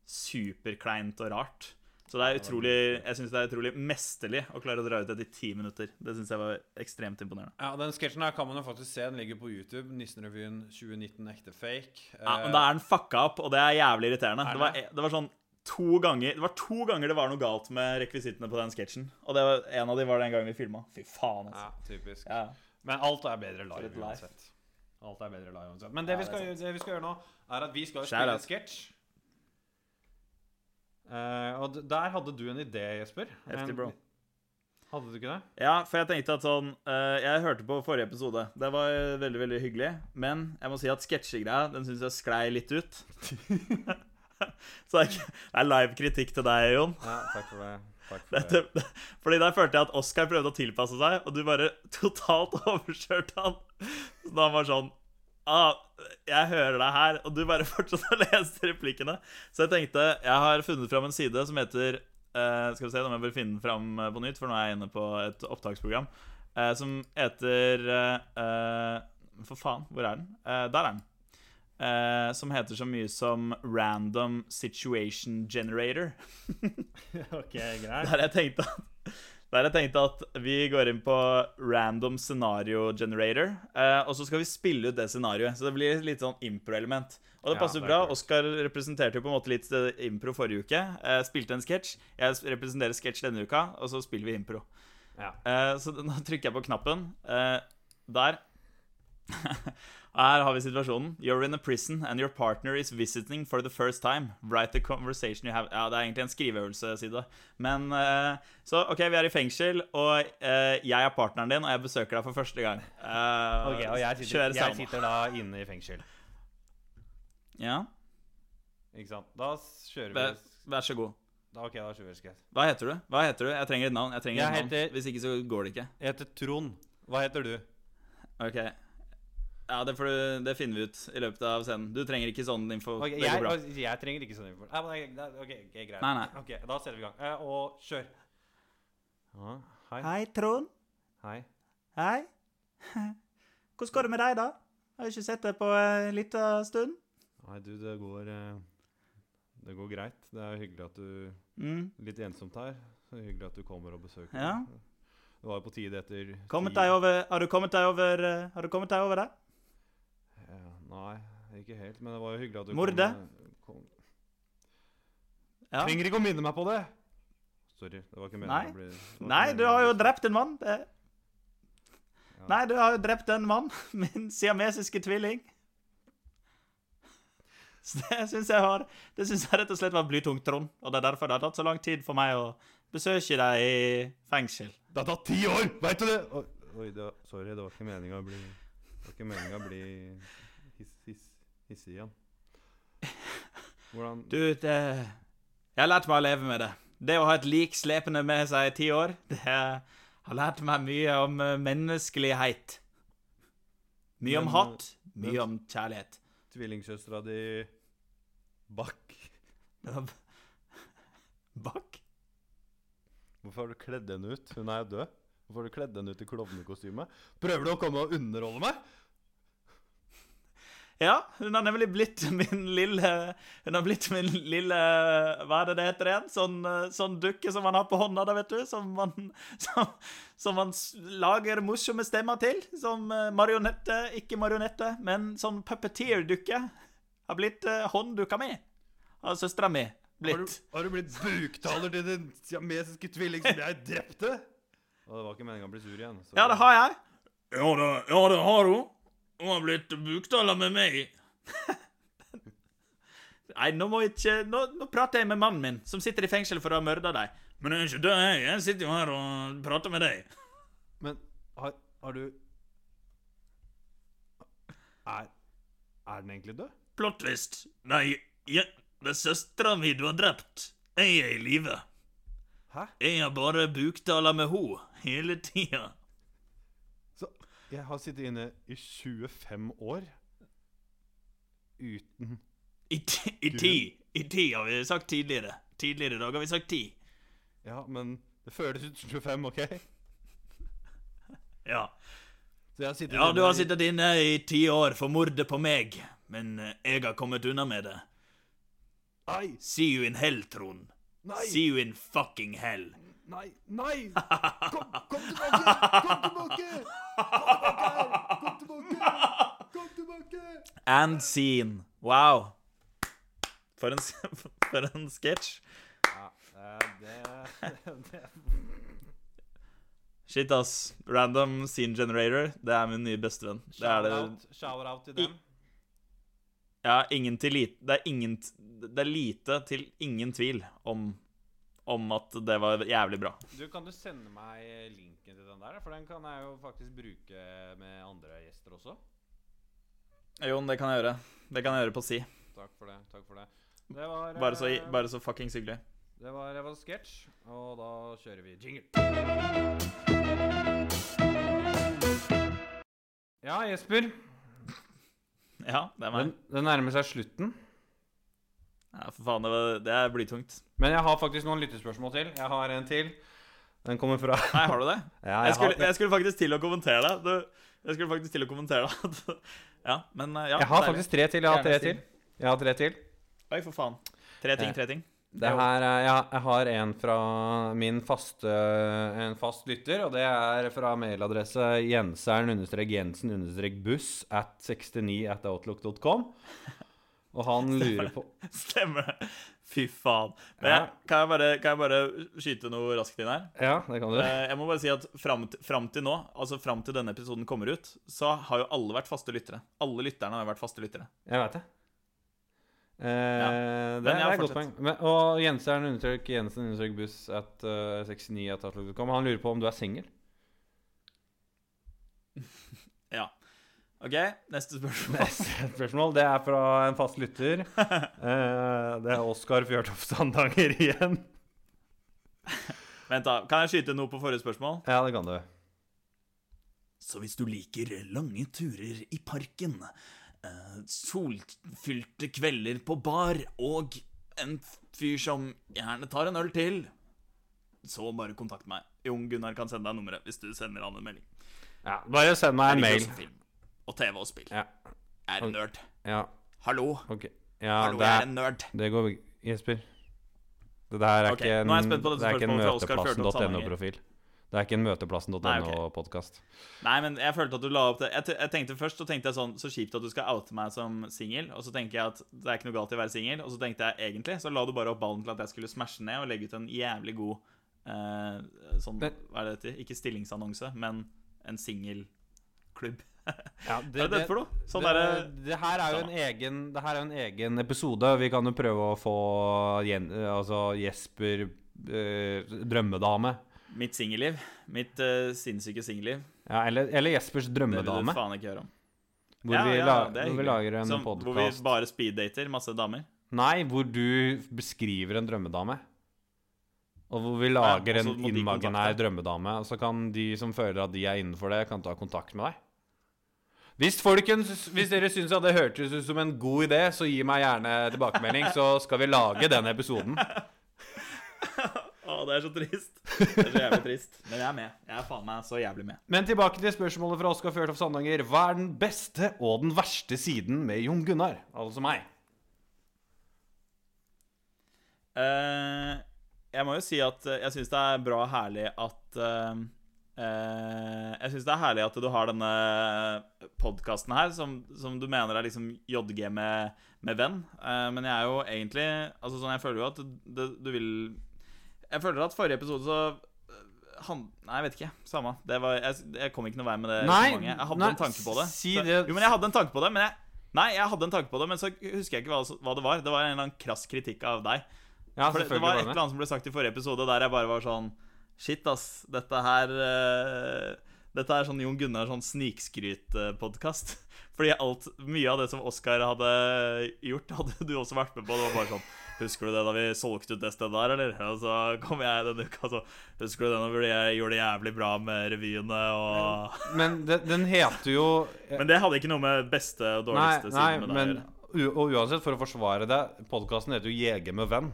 superkleint og rart. Så det er utrolig Jeg syns det er utrolig mesterlig å klare å dra ut dette i ti minutter. Det syns jeg var ekstremt imponerende. Ja, Den sketsjen her kan man jo faktisk se. Den ligger på YouTube. Nissenrevyen 2019 ekte fake. Ja, Men da er den fucka opp, og det er jævlig irriterende. Er Det var, det? det var sånn to ganger Det var to ganger det var noe galt med rekvisittene på den sketsjen. Og det var, en av de var den gangen vi filma. Fy faen, Ja, altså. typisk. Ja. Men alt er bedre live et live. uansett. Alt er bedre live uansett. Men det, Ja, vi skal, det, det vi skal gjøre nå, er at vi skal spille en sketsj. Uh, og der hadde du en idé, Jesper. Heftig, bro. Hadde du ikke det? Ja, for jeg tenkte at sånn uh, Jeg hørte på forrige episode. Det var eh, veldig veldig hyggelig. Men jeg må si at sketsjegreia Den syns jeg sklei litt ut. Så det er live kritikk til deg, Jon. Ja, takk for det. For det. Dette, fordi der følte jeg at Oscar prøvde å tilpasse seg, og du bare totalt overkjørte han. Så da han var sånn ah, Jeg hører deg her, og du bare fortsatte å lese replikkene. Så jeg tenkte Jeg har funnet fram en side som heter uh, Skal vi se, om må jeg bare finne den fram eh, på nytt, for nå er jeg inne på et opptaksprogram. uh, som heter uh, For faen, hvor er den? Der er den. Eh, som heter så mye som Random Situation Generator. ok, greit. Der jeg tenkte at der jeg tenkte at vi går inn på random scenario generator, eh, og så skal vi spille ut det scenarioet. Så det blir litt sånn impro-element. Og det Ja, passer det bra. Oskar representerte jo på en måte litt impro forrige uke. Eh, spilte en sketsj. Jeg representerer sketsj denne uka, og så spiller vi impro. Ja. Eh, så nå trykker jeg på knappen. Eh, der. Her har vi situasjonen. You're in a prison and your partner is visiting for the first time. Write the conversation you have Ja, det er egentlig en skriveøvelsesside. Men uh, Så OK, vi er i fengsel, og uh, jeg er partneren din, og jeg besøker deg for første gang. Uh, Ok, og jeg sitter, jeg sitter da inne i fengsel. Ja, Ikke sant? Da kjører vi vær så god. da, Ok, da kjører vi sketsj. Hva heter du? Hva heter du? Jeg trenger et navn. Jeg trenger Jeg et navn. heter- Hvis ikke så går det ikke. Jeg heter Trond. Hva heter du? OK. Ja, det, får du, det finner vi ut i løpet av scenen. Du trenger ikke sånn info. Okay, det jeg, går bra. jeg trenger ikke sånn info. Nei, men okay, det- Ok, ok, greit. Nei, nei. Ok, Da setter vi i gang. Eh, og kjør. Ah, hei. Hei, Trond. Hei. Hei. Hvordan går det med deg, da? Har ikke sett deg på en liten stund. Nei, du, det går eh, Det går greit. Det er hyggelig at du Mm. Litt ensomt her. Så hyggelig at du kommer og besøker. Ja. Det var jo på tide etter Kommet deg over, har du kommet deg over eh, Har du kommet deg over det? Nei, ikke helt. Men det var jo hyggelig at du Morde? kom. Morde? Ja. Trenger ikke å minne meg på det! Sorry. Det var ikke meningen å bli Nei, du har jo drept en mann. Ja. Nei, du har jo drept en mann. Min siamesiske tvilling. Så det syns jeg har Det synes jeg rett og slett var blytungt, Trond. Og det er derfor det har tatt så lang tid for meg å besøke deg i fengsel. Det har tatt ti år! Veit du det? Oi, oi det var, sorry, det var ikke meninga å bli Det var ikke meninga å bli hiss, hiss, hissig igjen. Hvordan Du, det Jeg har lært meg å leve med det. Det å ha et lik slepende med seg i ti år, det har lært meg mye om eh, menneskelighet. Mye om Men, hat, men- mye om kjærlighet. Tvillingsøstera di Det var Bakk? Hvorfor har du kledd henne ut? Hun er jo død. Hvorfor har du kledd henne ut i klovnekostyme? Prøver du å komme og underholde meg? Ja, hun har nemlig blitt min lille Hun har blitt min lille Hva er det det heter igjen? Sånn, eh, sånn dukke som man har på hånda, da, vet du. Som man, som, som man lager morsomme stemmer til. Som eh, marionette, ikke marionette, men sånn puppeteer-dukke. Har blitt uh, hånddukka mi. Av søstera mi. Har du, Blitt. har du blitt buktaler til den siamesiske tvilling som jeg drepte? Og det var ikke meninga å bli sur igjen. så- Ja, det har jeg. Ja, det, ja, det har hun. Hun har blitt buktaler med meg. Nei, nå må jeg ikke nå, nå prater jeg med mannen min, som sitter i fengsel for å ha myrda deg. Men jeg er ikke død, jeg. Jeg sitter jo her og prater med deg. Men har, har du er, er den egentlig død? Plottvist. Nei, ja, det er søstera mi du har drept. Jeg er i live. Hæ? Jeg har bare buktaler med ho hele tida. Jeg har sittet inne i 25 år uten I, ti, I ti. I ti har vi sagt tidligere. Tidligere i dag har vi sagt ti. Ja, men det føles ut som 25, OK? Ja. Ja, du har sittet inne i ti år for mordet på meg, men eh, jeg har kommet unna med det. Nei! See you in hell, Trond. Nei! See you in fucking hell. Nei! Nei! Kom, kom tilbake! Kom tilbake! Kom tilbake! Kom tilbake! Kom tilbake! And scene. Wow. For en, for en sketsj. Ja, eh, det, det Shit, ass. Random scene generator. Det er min nye bestevenn. Det er det. Shout-out shout-out til dem. Ja, ingen til lite Det er ingen Det er lite til ingen tvil om om at det var jævlig bra. Du, Kan du sende meg linken til den der? For den kan jeg jo faktisk bruke med andre gjester også. Jon, det kan jeg gjøre. Det kan jeg gjøre på si. Takk for det. takk for det Det var, Bare så, eh, bare så fuckings hyggelig. Det var, det var sketsj, og da kjører vi jingle. Ja, Jesper. Ja, det er meg. Den, det nærmer seg slutten. Ja, for faen, det, var, det er blytungt. Men jeg har faktisk noen lyttespørsmål til. Jeg har en til. Den kommer fra Nei, har du det? Ja, Jeg skulle, har, jeg skulle faktisk til å kommentere det. Du, jeg skulle faktisk til å kommentere det. Ja, men eh, ja. jeg har faktisk tre til. Jeg har tre til. Jeg har tre til. Oi, for faen. Tre ting, Eh, tre ting. Det her er, jeg, jeg har en fra min faste En fast lytter, og det er fra mailadresse jenseren-jensen-buss at 69 at outlook.com. Og han lurer på Stemmer det. Fy faen. Men Ja. jeg, kan, jeg bare, kan jeg bare skyte noe raskt inn her? Ja, det kan du. Eh, Jeg må bare si at fram, fram til nå, altså fram til denne episoden kommer ut, så har jo alle vært faste lyttere. Alle lytterne har vært faste lyttere. Jeg vet det. Eh, ja. det, det er et godt poeng. Men, og Jenseren undertrykk Jensen undertrykk buss at uh, 69 at. Han lurer på om du er singel. OK, neste spørsmål. Neste spørsmål det er fra en fast lytter. Eh, det er Oskar Fjørtoft Sandanger igjen. Vent, da. Kan jeg skyte noe på forrige spørsmål? Ja, det kan du. Så hvis du liker lange turer i parken, eh, solfylte kvelder på bar og en fyr som gjerne tar en øl til, så bare kontakt meg. Jon Gunnar kan sende deg nummeret hvis du sender han en melding. Ja, bare send meg en mail. Og TV og spill. Ja, Jeg er en nerd. ja, Hallo. Okay. Ja, Hallo, det jeg er en nerd. det går Jesper. Det der er okay. ikke en, er det er ikke en møteplassen.no-profil. Det er ikke en møteplassen.no-podkast. Nei, men jeg følte at du la opp det jeg, jeg tenkte Først så tenkte jeg sånn Så kjipt at du skal oute meg som singel. Og så tenker jeg at det er ikke noe galt i å være singel. Og så tenkte jeg egentlig Så la du bare opp ballen til at jeg skulle smashe ned og legge ut en jævlig god eh, Sånn Hva er det det heter? Ikke stillingsannonse, men en singelklubb. Ja, Hva er dette for noe? Sånn det, derre det her er jo en egen Det her er jo en egen episode. Vi kan jo prøve å få Jen, altså Jesper eh, drømmedame. Mitt singelliv. Mitt eh, sinnssyke singelliv. Ja, eller, eller Jespers Det vil drømmedame. du faen ikke høre om. Hvor, Ja, vi, ja, la, det hvor vi lager en podkast Hvor vi bare speeddater masse damer. Nei, hvor du beskriver en drømmedame. Og hvor vi lager ja, en må imaginær drømmedame. Og så kan de som føler at de er innenfor det, kan ta kontakt med deg. Hvis, folkens, hvis dere syns det hørtes ut som en god idé, så gi meg gjerne tilbakemelding, så skal vi lage den episoden. Å, det er så trist. Det er så jævlig trist. Men jeg er med. Jeg er faen meg så jævlig med. Men tilbake til spørsmålet fra Oskar Fjørtoft Sandanger. Hva er den beste og den verste siden med Jon Gunnar? Altså meg. Uh, jeg må jo si at eh, jeg syns det er bra og herlig at eh, Jeg syns det er herlig at du har denne podkasten her, som, som du mener er liksom JG med, med venn. Eh, men jeg er jo egentlig Altså sånn, jeg føler jo at du, du vil Jeg føler at forrige episode så eh, han, Nei, jeg vet ikke. Samme. Det var, jeg, jeg kom ikke noe vei med det. Nei, jeg hadde nei, en tanke på det. si det. Jo, men jeg hadde en tanke på det. Men jeg, nei, jeg hadde en tanke på det, men så husker jeg ikke hva, hva det var. Det var en eller annen krass kritikk av deg. Ja, For det, det var var et eller annet som ble sagt i forrige episode der jeg bare var sånn Shit, ass. Dette her uh, Dette er sånn Jon Gunnar sånn snikskryt-podkast. Fordi alt, mye av det som Oskar hadde gjort, hadde du også vært med på. Det var bare sånn Husker du det da vi solgte ut det stedet der, eller? Og så kom jeg denne uka, så Husker du det når vi gjorde det jævlig bra med revyene og Men men den heter jo Men det hadde ikke noe med beste og dårligste nei siden med det å og uansett, for å forsvare det Podkasten heter jo Jeger med venn.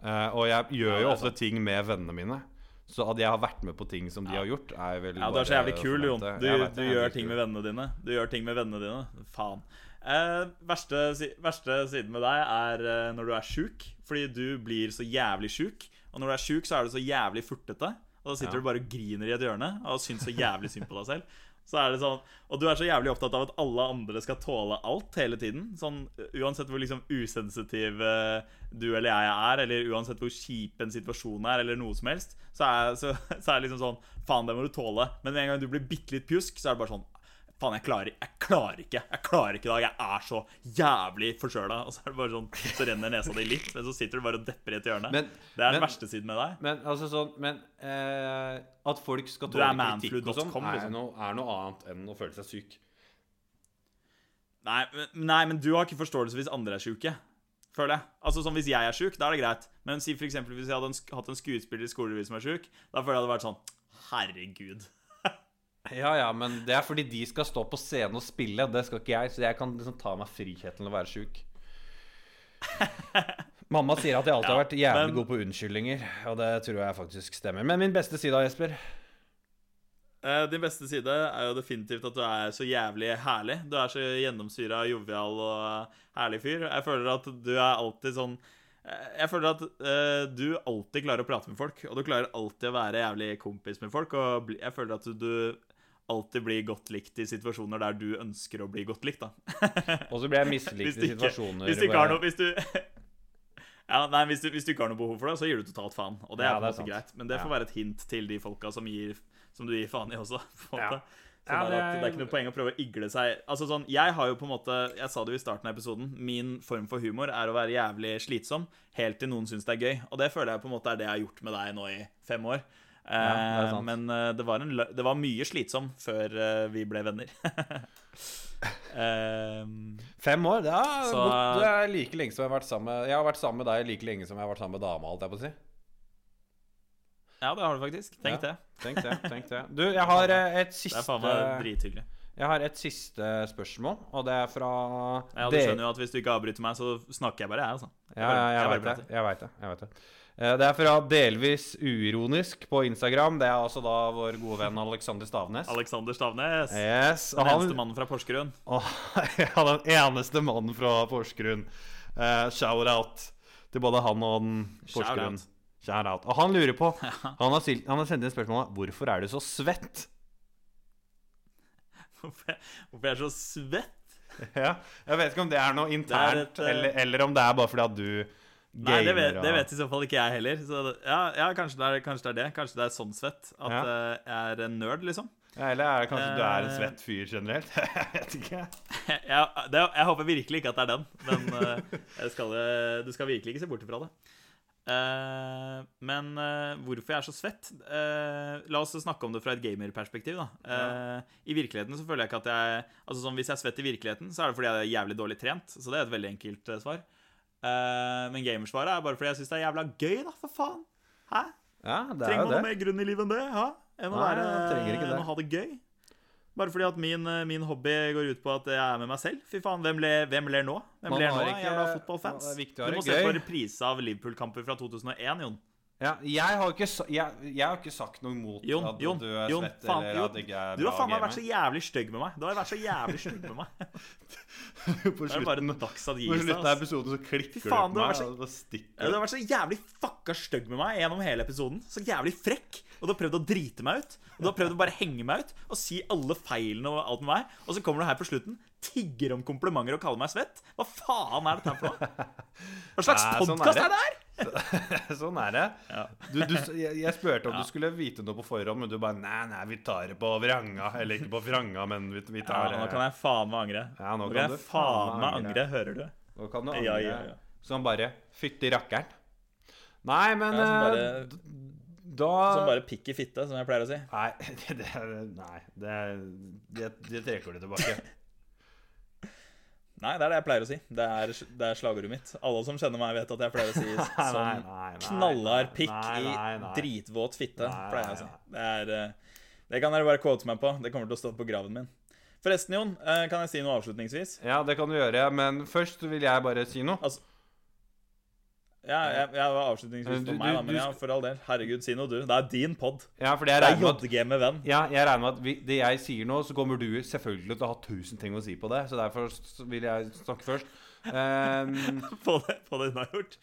Eh, og jeg gjør jo ofte ting med vennene mine. Så at jeg har vært med på ting som de har gjort, er vel Ja, du er så jævlig kul, Jon. Du, du gjør ting med vennene dine. Du gjør ting med vennene dine. Faen. Eh, verste, verste siden med deg er eh, når du er sjuk. Fordi du blir så jævlig sjuk. Og når du er sjuk, så er du så jævlig furtete. Og da sitter Ja. du bare og griner i et hjørne og syns så jævlig synd på deg selv. Så er det sånn, Og du er så jævlig opptatt av at alle andre skal tåle alt hele tiden. Sånn, Uansett hvor liksom usensitiv eh, du eller jeg er, eller uansett hvor kjip en situasjon er, eller noe som helst, så er, så, så er det liksom sånn Faen, det må du tåle. Men med en gang du blir bitte litt pjusk, så er det bare sånn Faen, jeg klarer, jeg klarer ikke Jeg klarer ikke i dag. Jeg er så jævlig forkjøla. Og så er det bare sånn Så renner nesa di litt, men så sitter du bare og depper i et hjørne. Men- det er den verste siden med deg. Men altså sånn Men eh, at folk skal tåle kritikk og sånn, er, liksom. noe- er noe annet enn å føle seg syk. Nei, men- nei, men du har ikke forståelse hvis andre er sjuke. Føler jeg. Altså sånn Hvis jeg er sjuk, da er det greit. Men si for eksempel hvis jeg hadde en, hatt en skuespiller i skolerevy som er sjuk, da føler jeg det hadde vært sånn Herregud. Ja, ja, men det er fordi de skal stå på scenen og spille. Det skal ikke jeg, så jeg kan liksom ta meg friheten til å være sjuk. Mamma sier at jeg alltid har vært jævlig men- god på unnskyldninger, og det tror jeg faktisk stemmer. Men min beste side, Jesper Eh, Din beste side er jo definitivt at du er så jævlig herlig. Du er så gjennomsyra, jovial og herlig fyr. Jeg føler at du er alltid sånn eh, Jeg føler at uh, du alltid klarer å prate med folk, og du klarer alltid å være jævlig kompis med folk. Og bli, jeg føler at du alltid bli godt likt i situasjoner der du ønsker å bli godt likt. da Og så blir jeg mislikt i situasjoner hvis du ikke har noe Hvis du ja, nei, hvis du, hvis du ikke har noe behov for det, så gir du totalt faen. Og det er ja, det er greit. Men det får være et hint til de folka som, gir, som du gir faen i også. På en måte. Ja, er det at det er- er ikke noe poeng å prøve å igle seg Altså sånn, Jeg har jo på en måte Jeg sa det jo i starten av episoden. Min form for humor er å være jævlig slitsom helt til noen syns det er gøy. Og det føler jeg på en måte er det jeg har gjort med deg nå i fem år. Ja, det Eh, men eh, det var, en, det var mye slitsom før eh, vi ble venner. um, Fem år? Det er, Så- det er like lenge som jeg har vært sammen med Jeg har vært sammen med deg like lenge som jeg har vært sammen med dama, holdt jeg på å si. ja, det har du faktisk. Tenk Ja. det. Tenk det. tenk det Du, jeg har et et Det siste er faen meg drithyggelig. Jeg har et siste spørsmål, og det er fra Ja, du skjønner jo at hvis du ikke avbryter meg, så snakker jeg bare, jeg, altså. Jeg, ja, jeg, bare vet det. Jeg vet det. Jeg vet det. Eh, Det er fra delvis uironisk på Instagram. Det er altså da vår gode venn Alexander Stavnes. Alexander Stavnes. Yes, Den Den eneste mannen fra Porsgrunn. Ja, den eneste mannen fra Porsgrunn. Uh, Shout-out til både han og den Porsgrunn. Shout-out. Og han lurer på Han har, sil- han har sendt inn spørsmålet Hvorfor er du så svett? Hvorfor jeg, er så svett? Ja, Jeg vet ikke om det er noe internt, et, eh, eller, eller om det er bare fordi at du Nei, det vet, det vet i så fall ikke jeg heller. Så ja, ja kanskje, det er, kanskje det er det. Kanskje det er sånn svett. At Ja. eh, jeg er en nerd, liksom. ja, Eller er det kanskje du er en Eh, svett fyr generelt? Jeg vet ikke. jeg, det, jeg håper virkelig ikke at det er den, men uh, skal, du skal virkelig ikke se bort ifra det. Uh, men hvorfor jeg er så svett? La oss snakke om det fra et gamerperspektiv. da. I virkeligheten så føler jeg ikke at jeg Altså sånn, Hvis jeg er svett i virkeligheten, så er det fordi jeg er jævlig dårlig trent. Så det er et veldig enkelt svar. Eh, men gamersvaret er bare fordi jeg syns det er jævla gøy, da, for faen. Hæ? Ja, det er Trenger man noe mer grunn i livet enn det? Hæ? Enn å, Nei, være, ikke det. enn å ha det gøy? Bare fordi at min, eh, min hobby går ut på at jeg er med meg selv. Fy faen, hvem ler, hvem ler nå? Hvem Man ler nå, ikke- jævla fotballfans? Du må se på reprise av Liverpool-kamper fra 2001, Jon. Ja, jeg har ikke, jeg, jeg har ikke sagt noe imot Jon, at Jon, du er Jon, svett faen, eller at det ikke er Du har faen meg vært så jævlig stygg med meg. Du har vært så jævlig stygg med meg. På slutten, av episoden så klikker Fy faen, du på meg, så- og stikker Du du. har vært så jævlig fucka stygg med meg gjennom hele episoden. Så jævlig frekk. Og du har prøvd å drite meg ut. Og du har prøvd å bare henge meg ut og si alle feilene og alt med meg. Og så kommer du her på slutten, tigger om komplimenter og kaller meg svett. Hva faen er dette her for noe? Hva slags sånn podkast er det her? sånn er det. Ja. Du, du, jeg, jeg spurte om Ja. du skulle vite noe på forhånd, men du bare Nei, nei, vi tar det på vranga. Eller ikke på vranga, men vi, vi Ja, nå kan jeg faen meg angre. Ja, nå Nå kan kan du jeg faen meg angre, hører du? Nå kan du angre. Ja, ja. Som bare Fytti rakkeren. Nei, men som eh, bare- Da Som bare pikk i fitte, som jeg pleier å si. Nei, det, det, nei det, det, det trekker du tilbake. Nei, det er det jeg pleier å si. Det er, det er slagordet mitt. Alle som kjenner meg, vet at jeg pleier å si Nei, sånn nei, nei, knallhard pikk i dritvåt fitte, pleier jeg å si. Det er eh, Det kan dere bare quote meg på. Det kommer til å stå på graven min. Forresten, Jon, eh, kan jeg si noe avslutningsvis? Ja, det kan du gjøre, men først vil jeg bare si noe. Altså Ja, jeg, jeg var avslutningsvis for meg, da, men ja, for all del. Herregud, si noe, du. Det er din pod. Ja, for Det er JG med venn. ja, jeg regner med at vi, det jeg sier nå, så kommer du selvfølgelig til å ha tusen ting å si på det. Så derfor vil jeg snakke først. Ehm, På det, på det hun har gjort.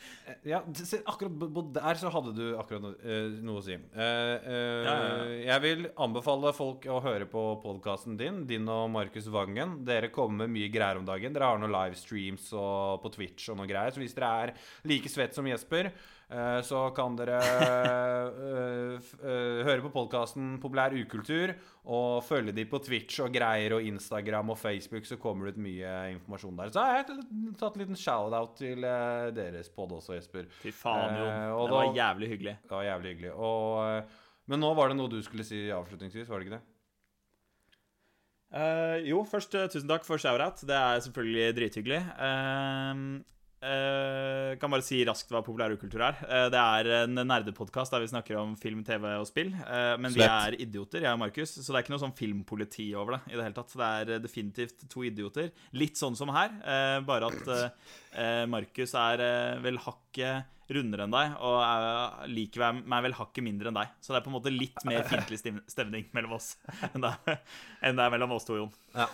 ja, se, akkurat der så hadde du akkurat noe, eh, noe å si. Uh, uh, Ja, ja, Jeg vil anbefale folk å høre på podkasten din, din og Markus Vangen. Dere kommer med mye greier om dagen. Dere har noen livestreams og på Twitch og noe greier. Så hvis dere er like svett som Jesper, Eh, så kan dere eh, eh, høre på podkasten Populær ukultur og følge de på Twitch og greier og Instagram og Facebook, så kommer det ut mye informasjon der. Så har jeg har tatt en liten shout-out til eh, deres pod også, Jesper. Fy faen. Eh, og det var da- jævlig hyggelig. Det var jævlig hyggelig. Og, eh, men nå var det noe du skulle si avslutningsvis, var det ikke det? Uh, jo, først uh, tusen takk for shout-out. Det er selvfølgelig drithyggelig. Uh, eh, kan bare si raskt hva populærkultur er. Eh, det er en nerdepodkast der vi snakker om film, TV og spill. Eh, men vi er idioter, jeg og Markus, så det er ikke noe sånn filmpoliti over det. i Det hele tatt Det er definitivt to idioter. Litt sånn som her, bare at Markus er vel hakket rundere enn deg, og er, liker meg- vel hakket mindre enn deg. Så det er på en måte litt mer fiendtlig stemning mellom oss enn det, enn det er mellom oss to, Jon. Ja.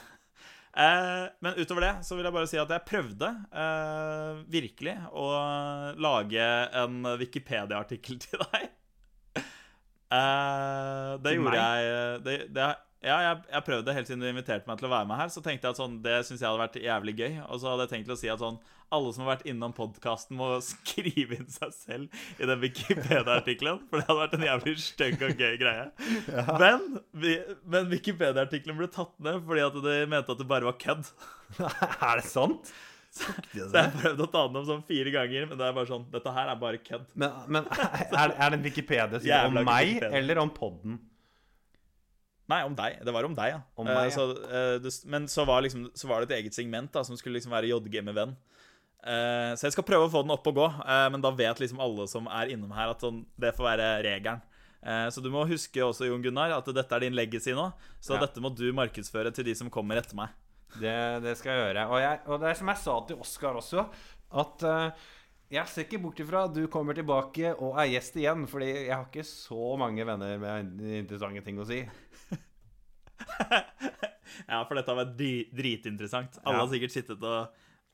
Eh, men utover det så vil jeg bare si at jeg prøvde eh, virkelig å lage en Wikipedia-artikkel til deg. Eh, det Til gjorde meg? jeg det, det, Ja, jeg, jeg prøvde helt siden du inviterte meg til å være med her. Så tenkte jeg at sånn, det syns jeg hadde vært jævlig gøy. Og så hadde jeg tenkt å si at sånn alle som har vært innom podkasten, må skrive inn seg selv i den Wikipedia-artikkelen. For det hadde vært en jævlig stygg og gøy greie. Men, men Wikipedia-artikkelen ble tatt ned fordi at de mente at det bare var kødd. er det sant? Så jeg prøvde å ta den opp sånn fire ganger, men det er bare sånn Dette her er bare kødd. Men, men er, er det en Wikipedia-side om meg Wikipedia. eller om podden? Nei, om deg. Det var om deg, ja. Om Eh, meg, ja. så, eh, men så var, liksom, så var det et eget segment da som skulle liksom være JG med venn. Eh, så jeg skal prøve å få den opp og gå, uh, men da vet liksom alle som er innom her, at sånn, det får være regelen. Uh, så du må huske også, Jon Gunnar, at dette er din legacy nå. Så Ja. dette må du markedsføre til de som kommer etter meg. Det, det skal jeg gjøre. Og, jeg, og det er som jeg sa til Oskar også, at jeg ser ikke bort ifra at du kommer tilbake og er gjest igjen, fordi jeg har ikke så mange venner med interessante ting å si. Ja, for dette har vært dritinteressant. Alle Ja. har sikkert sittet og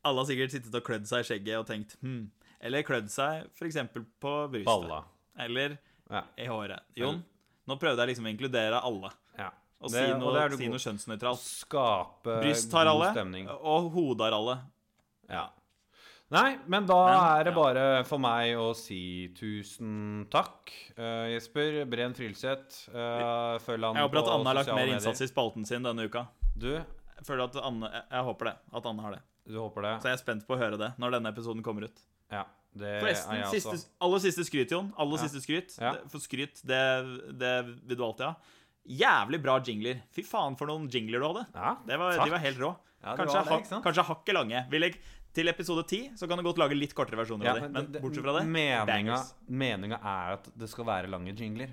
Alle har sikkert sittet og klødd seg i skjegget og tenkt hm. Eller klødd seg f.eks. på brystet. Balla. Eller Ja. i håret. Jon, nå prøvde jeg liksom å inkludere alle. ja. Og Det- si noe, er si noe kjønnsnøytralt. Skape Bryst har alle, stemning. og hode har alle. Ja. Nei, men da Men, er det ja. bare for meg å si tusen takk. Uh, Jesper Bren Frilseth. Uh, følg han på Jeg håper at Anne har lagt mer innsats i spalten sin denne uka. Du, Jeg føler at Anne, jeg håper det. At Anne har det. Du håper det? Så jeg er spent på å høre det når denne episoden kommer ut. Ja, det Forresten, siste, aller siste skryt, Jon. Aller Ja. siste skryt. Ja. Det- For skryt, det, det vil du alltid ha. Jævlig bra jingler. Fy faen for noen jingler du hadde. Ja, Det var, de var helt rå. Ja, kanskje, var det, sant? kanskje hakket lange. Vil jeg, til episode 10 så kan du godt lage litt kortere versjoner Ja, av dem. Men, bortsett fra det Meninga, meninga er at det skal være lange jingler.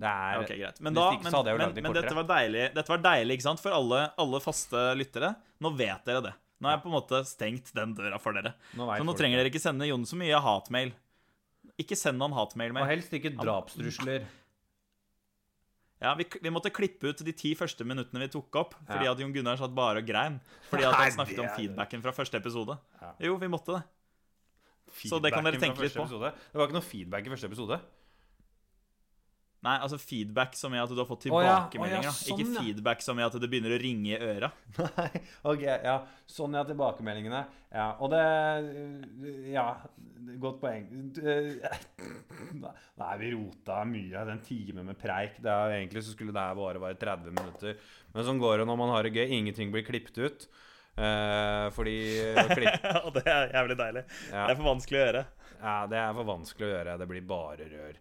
Det er Ok, greit. Men, da, men, men, men dette var deilig, dette var deilig, ikke sant? For alle, alle faste lyttere. Nå vet dere det. Nå har jeg på en måte stengt den døra for dere. Nå Så nå trenger det. dere ikke sende Jon så mye hatmail. Ikke send noen hatmail Og helst ikke drapstrusler. Ja, vi, vi måtte klippe ut de ti første minuttene vi tok opp, fordi Ja. at Jon Gunnar satt bare og grein. Fordi at han snakket om feedbacken fra første episode. Jo, vi måtte det. Så det kan dere tenke litt på. Episode. Det var ikke noe feedback i første episode. Nei, altså feedback som i at du har fått Å ja, Oh, tilbakemeldinger. ja, sånn, Ikke feedback som i at det begynner å ringe i øra. Nei, ok, ja. Sånn ja, tilbakemeldingene. Ja, og det Ja, godt poeng. Nei, vi rota mye. Den time med preik. Det er, egentlig så skulle det her bare være 30 minutter. Men sånn går det når man har det gøy. Ingenting blir klippet ut. Eh, fordi Og det er jævlig deilig. Ja. Det er for vanskelig å gjøre. ja, det er for vanskelig å gjøre. Det blir bare rør.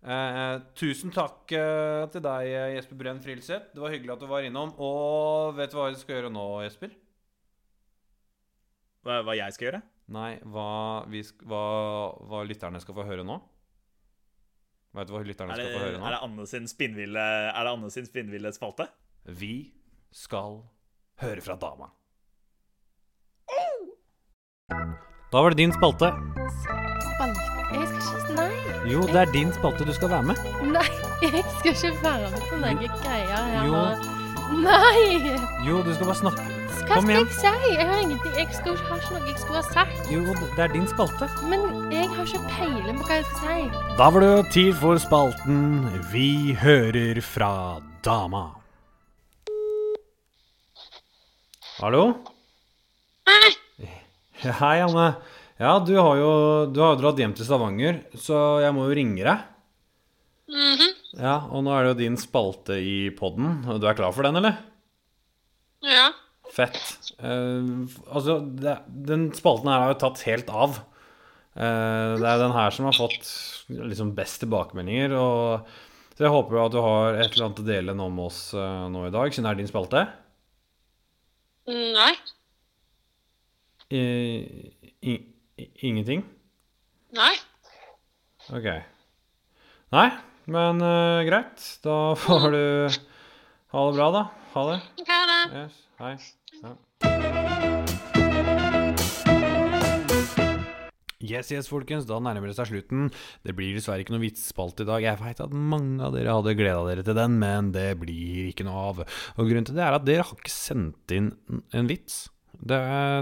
Eh, tusen takk eh, til deg, eh, Jesper Brenn Frilseth. Det var hyggelig at du var innom. Og vet du hva vi skal gjøre nå, Jesper? Hva, hva jeg skal gjøre? Nei, hva, vi sk hva, hva lytterne skal få høre nå? Vet du hva lytterne Er det, skal få høre nå? er det Anne sin spinnville Er det Anne sin spinnville spalte? Vi skal høre fra dama. Da var det din spalte. Spalte Jeg skal ikke. Jo, det er din spalte. Du skal være med. Nei, jeg skal ikke være med på noen greier her Jo. Nei! Jo, du skal bare snakke. Hva Kom skal igjen. jeg si? Jeg har ingenting Jeg skal, har ikke noe jeg skulle ha sagt. Jo, det er din spalte. Men jeg har ikke peiling på hva jeg skal si. Da var det tid for spalten Vi hører fra dama. Hallo? Hei, Anne. Ja, du har jo du har jo dratt hjem til Stavanger, så jeg må jo ringe deg. Mhm. Ja, Og nå er det jo din spalte i poden. Du er klar for den, eller? Ja. Fett. Uh, altså, det, den spalten her har jo tatt helt av. Uh, det er den her som har fått liksom best tilbakemeldinger. Og, så jeg håper jo at du har et eller annet å dele nå med oss uh, nå i dag, siden det er din spalte. Nei. I, i, i, ingenting? Nei. Ok. Nei, men uh, greit. Da får du ha det bra, da. Ha det. Er det? Yes. Hei. Ja. Yes, yes, folkens. Da nærmer det seg slutten. Det blir dessverre ikke noe vitsspalt i dag. Jeg veit at mange av dere hadde gleda dere til den, men det blir ikke noe av. Og grunnen til det er at dere har ikke sendt inn en vits. Det,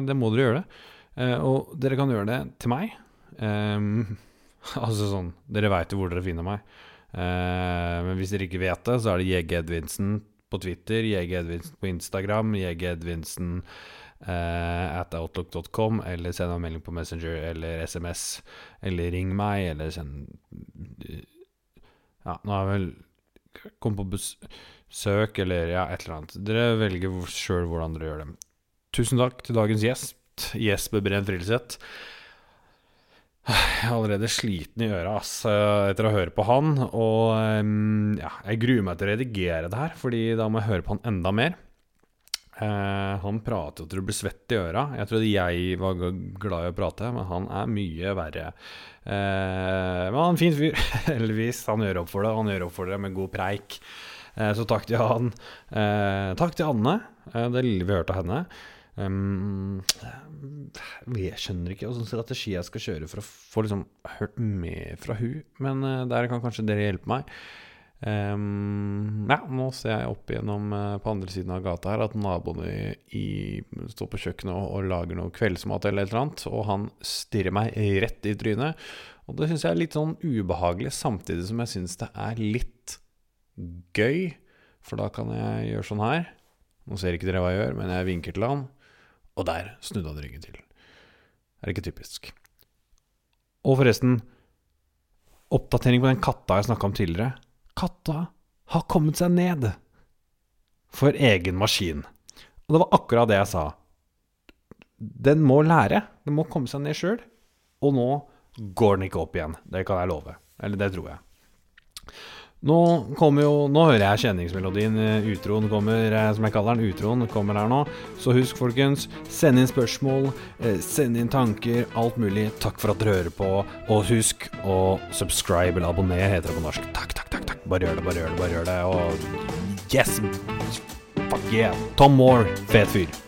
det må dere gjøre. Eh, og dere kan gjøre det til meg. Ehm, altså sånn Dere veit jo hvor dere finner meg. Eh, men hvis dere ikke vet det, så er det JG Edvinsen på Twitter, JG Edvinsen på Instagram, JG Edvinsen eh, at outlook.com, eller send en melding på Messenger eller SMS, eller ring meg, eller send Ja, nå jeg vel kommet på besøk, eller ja, et eller annet. Dere velger sjøl hvordan dere gjør det. Tusen takk til dagens gjest, Jesper Breen Frilseth. Jeg er allerede sliten i øra ass, etter å høre på han. Og ehm, ja, jeg gruer meg til å redigere det her, Fordi da må jeg høre på han enda mer. Eh, han prater jo til du blir svett i øra. Jeg trodde jeg var glad i å prate, men han er mye verre. Eh, men han er en fin fyr, heldigvis. Han gjør opp for det. Han gjør opp for det med god preik. Eh, så takk til han. Eh, takk til Anne, eh, det lille vi hørte av henne. Um, jeg skjønner ikke hvilken strategi jeg skal kjøre for å få liksom hørt mer fra hun Men uh, der kan kanskje dere hjelpe meg. Um, ja, nå ser jeg opp igjennom uh, på andre siden av gata her at naboene står på kjøkkenet og, og lager noe kveldsmat eller et eller annet, og han stirrer meg rett i trynet. Og det syns jeg er litt sånn ubehagelig, samtidig som jeg syns det er litt gøy. For da kan jeg gjøre sånn her. Nå ser ikke dere hva jeg gjør, men jeg vinker til han. Og der snudde han ryggen til. Er det ikke typisk? Og forresten, oppdatering på den katta jeg snakka om tidligere. Katta har kommet seg ned. For egen maskin. Og det var akkurat det jeg sa. Den må lære. Den må komme seg ned sjøl. Og nå går den ikke opp igjen. Det kan jeg love. Eller det tror jeg. Nå kommer jo Nå hører jeg kjenningsmelodien. eh, Utroen kommer, eh, som jeg kaller den. Utroen kommer her nå. Så husk, folkens, send inn spørsmål, eh, send inn tanker, alt mulig. Takk for at dere hører på. Og husk å subscribe eller abonner, heter det på norsk. Takk, takk, takk. takk Bare gjør det, bare gjør det, bare gjør det. Og yes! Fuck yeah. Tom Moore, fet fyr.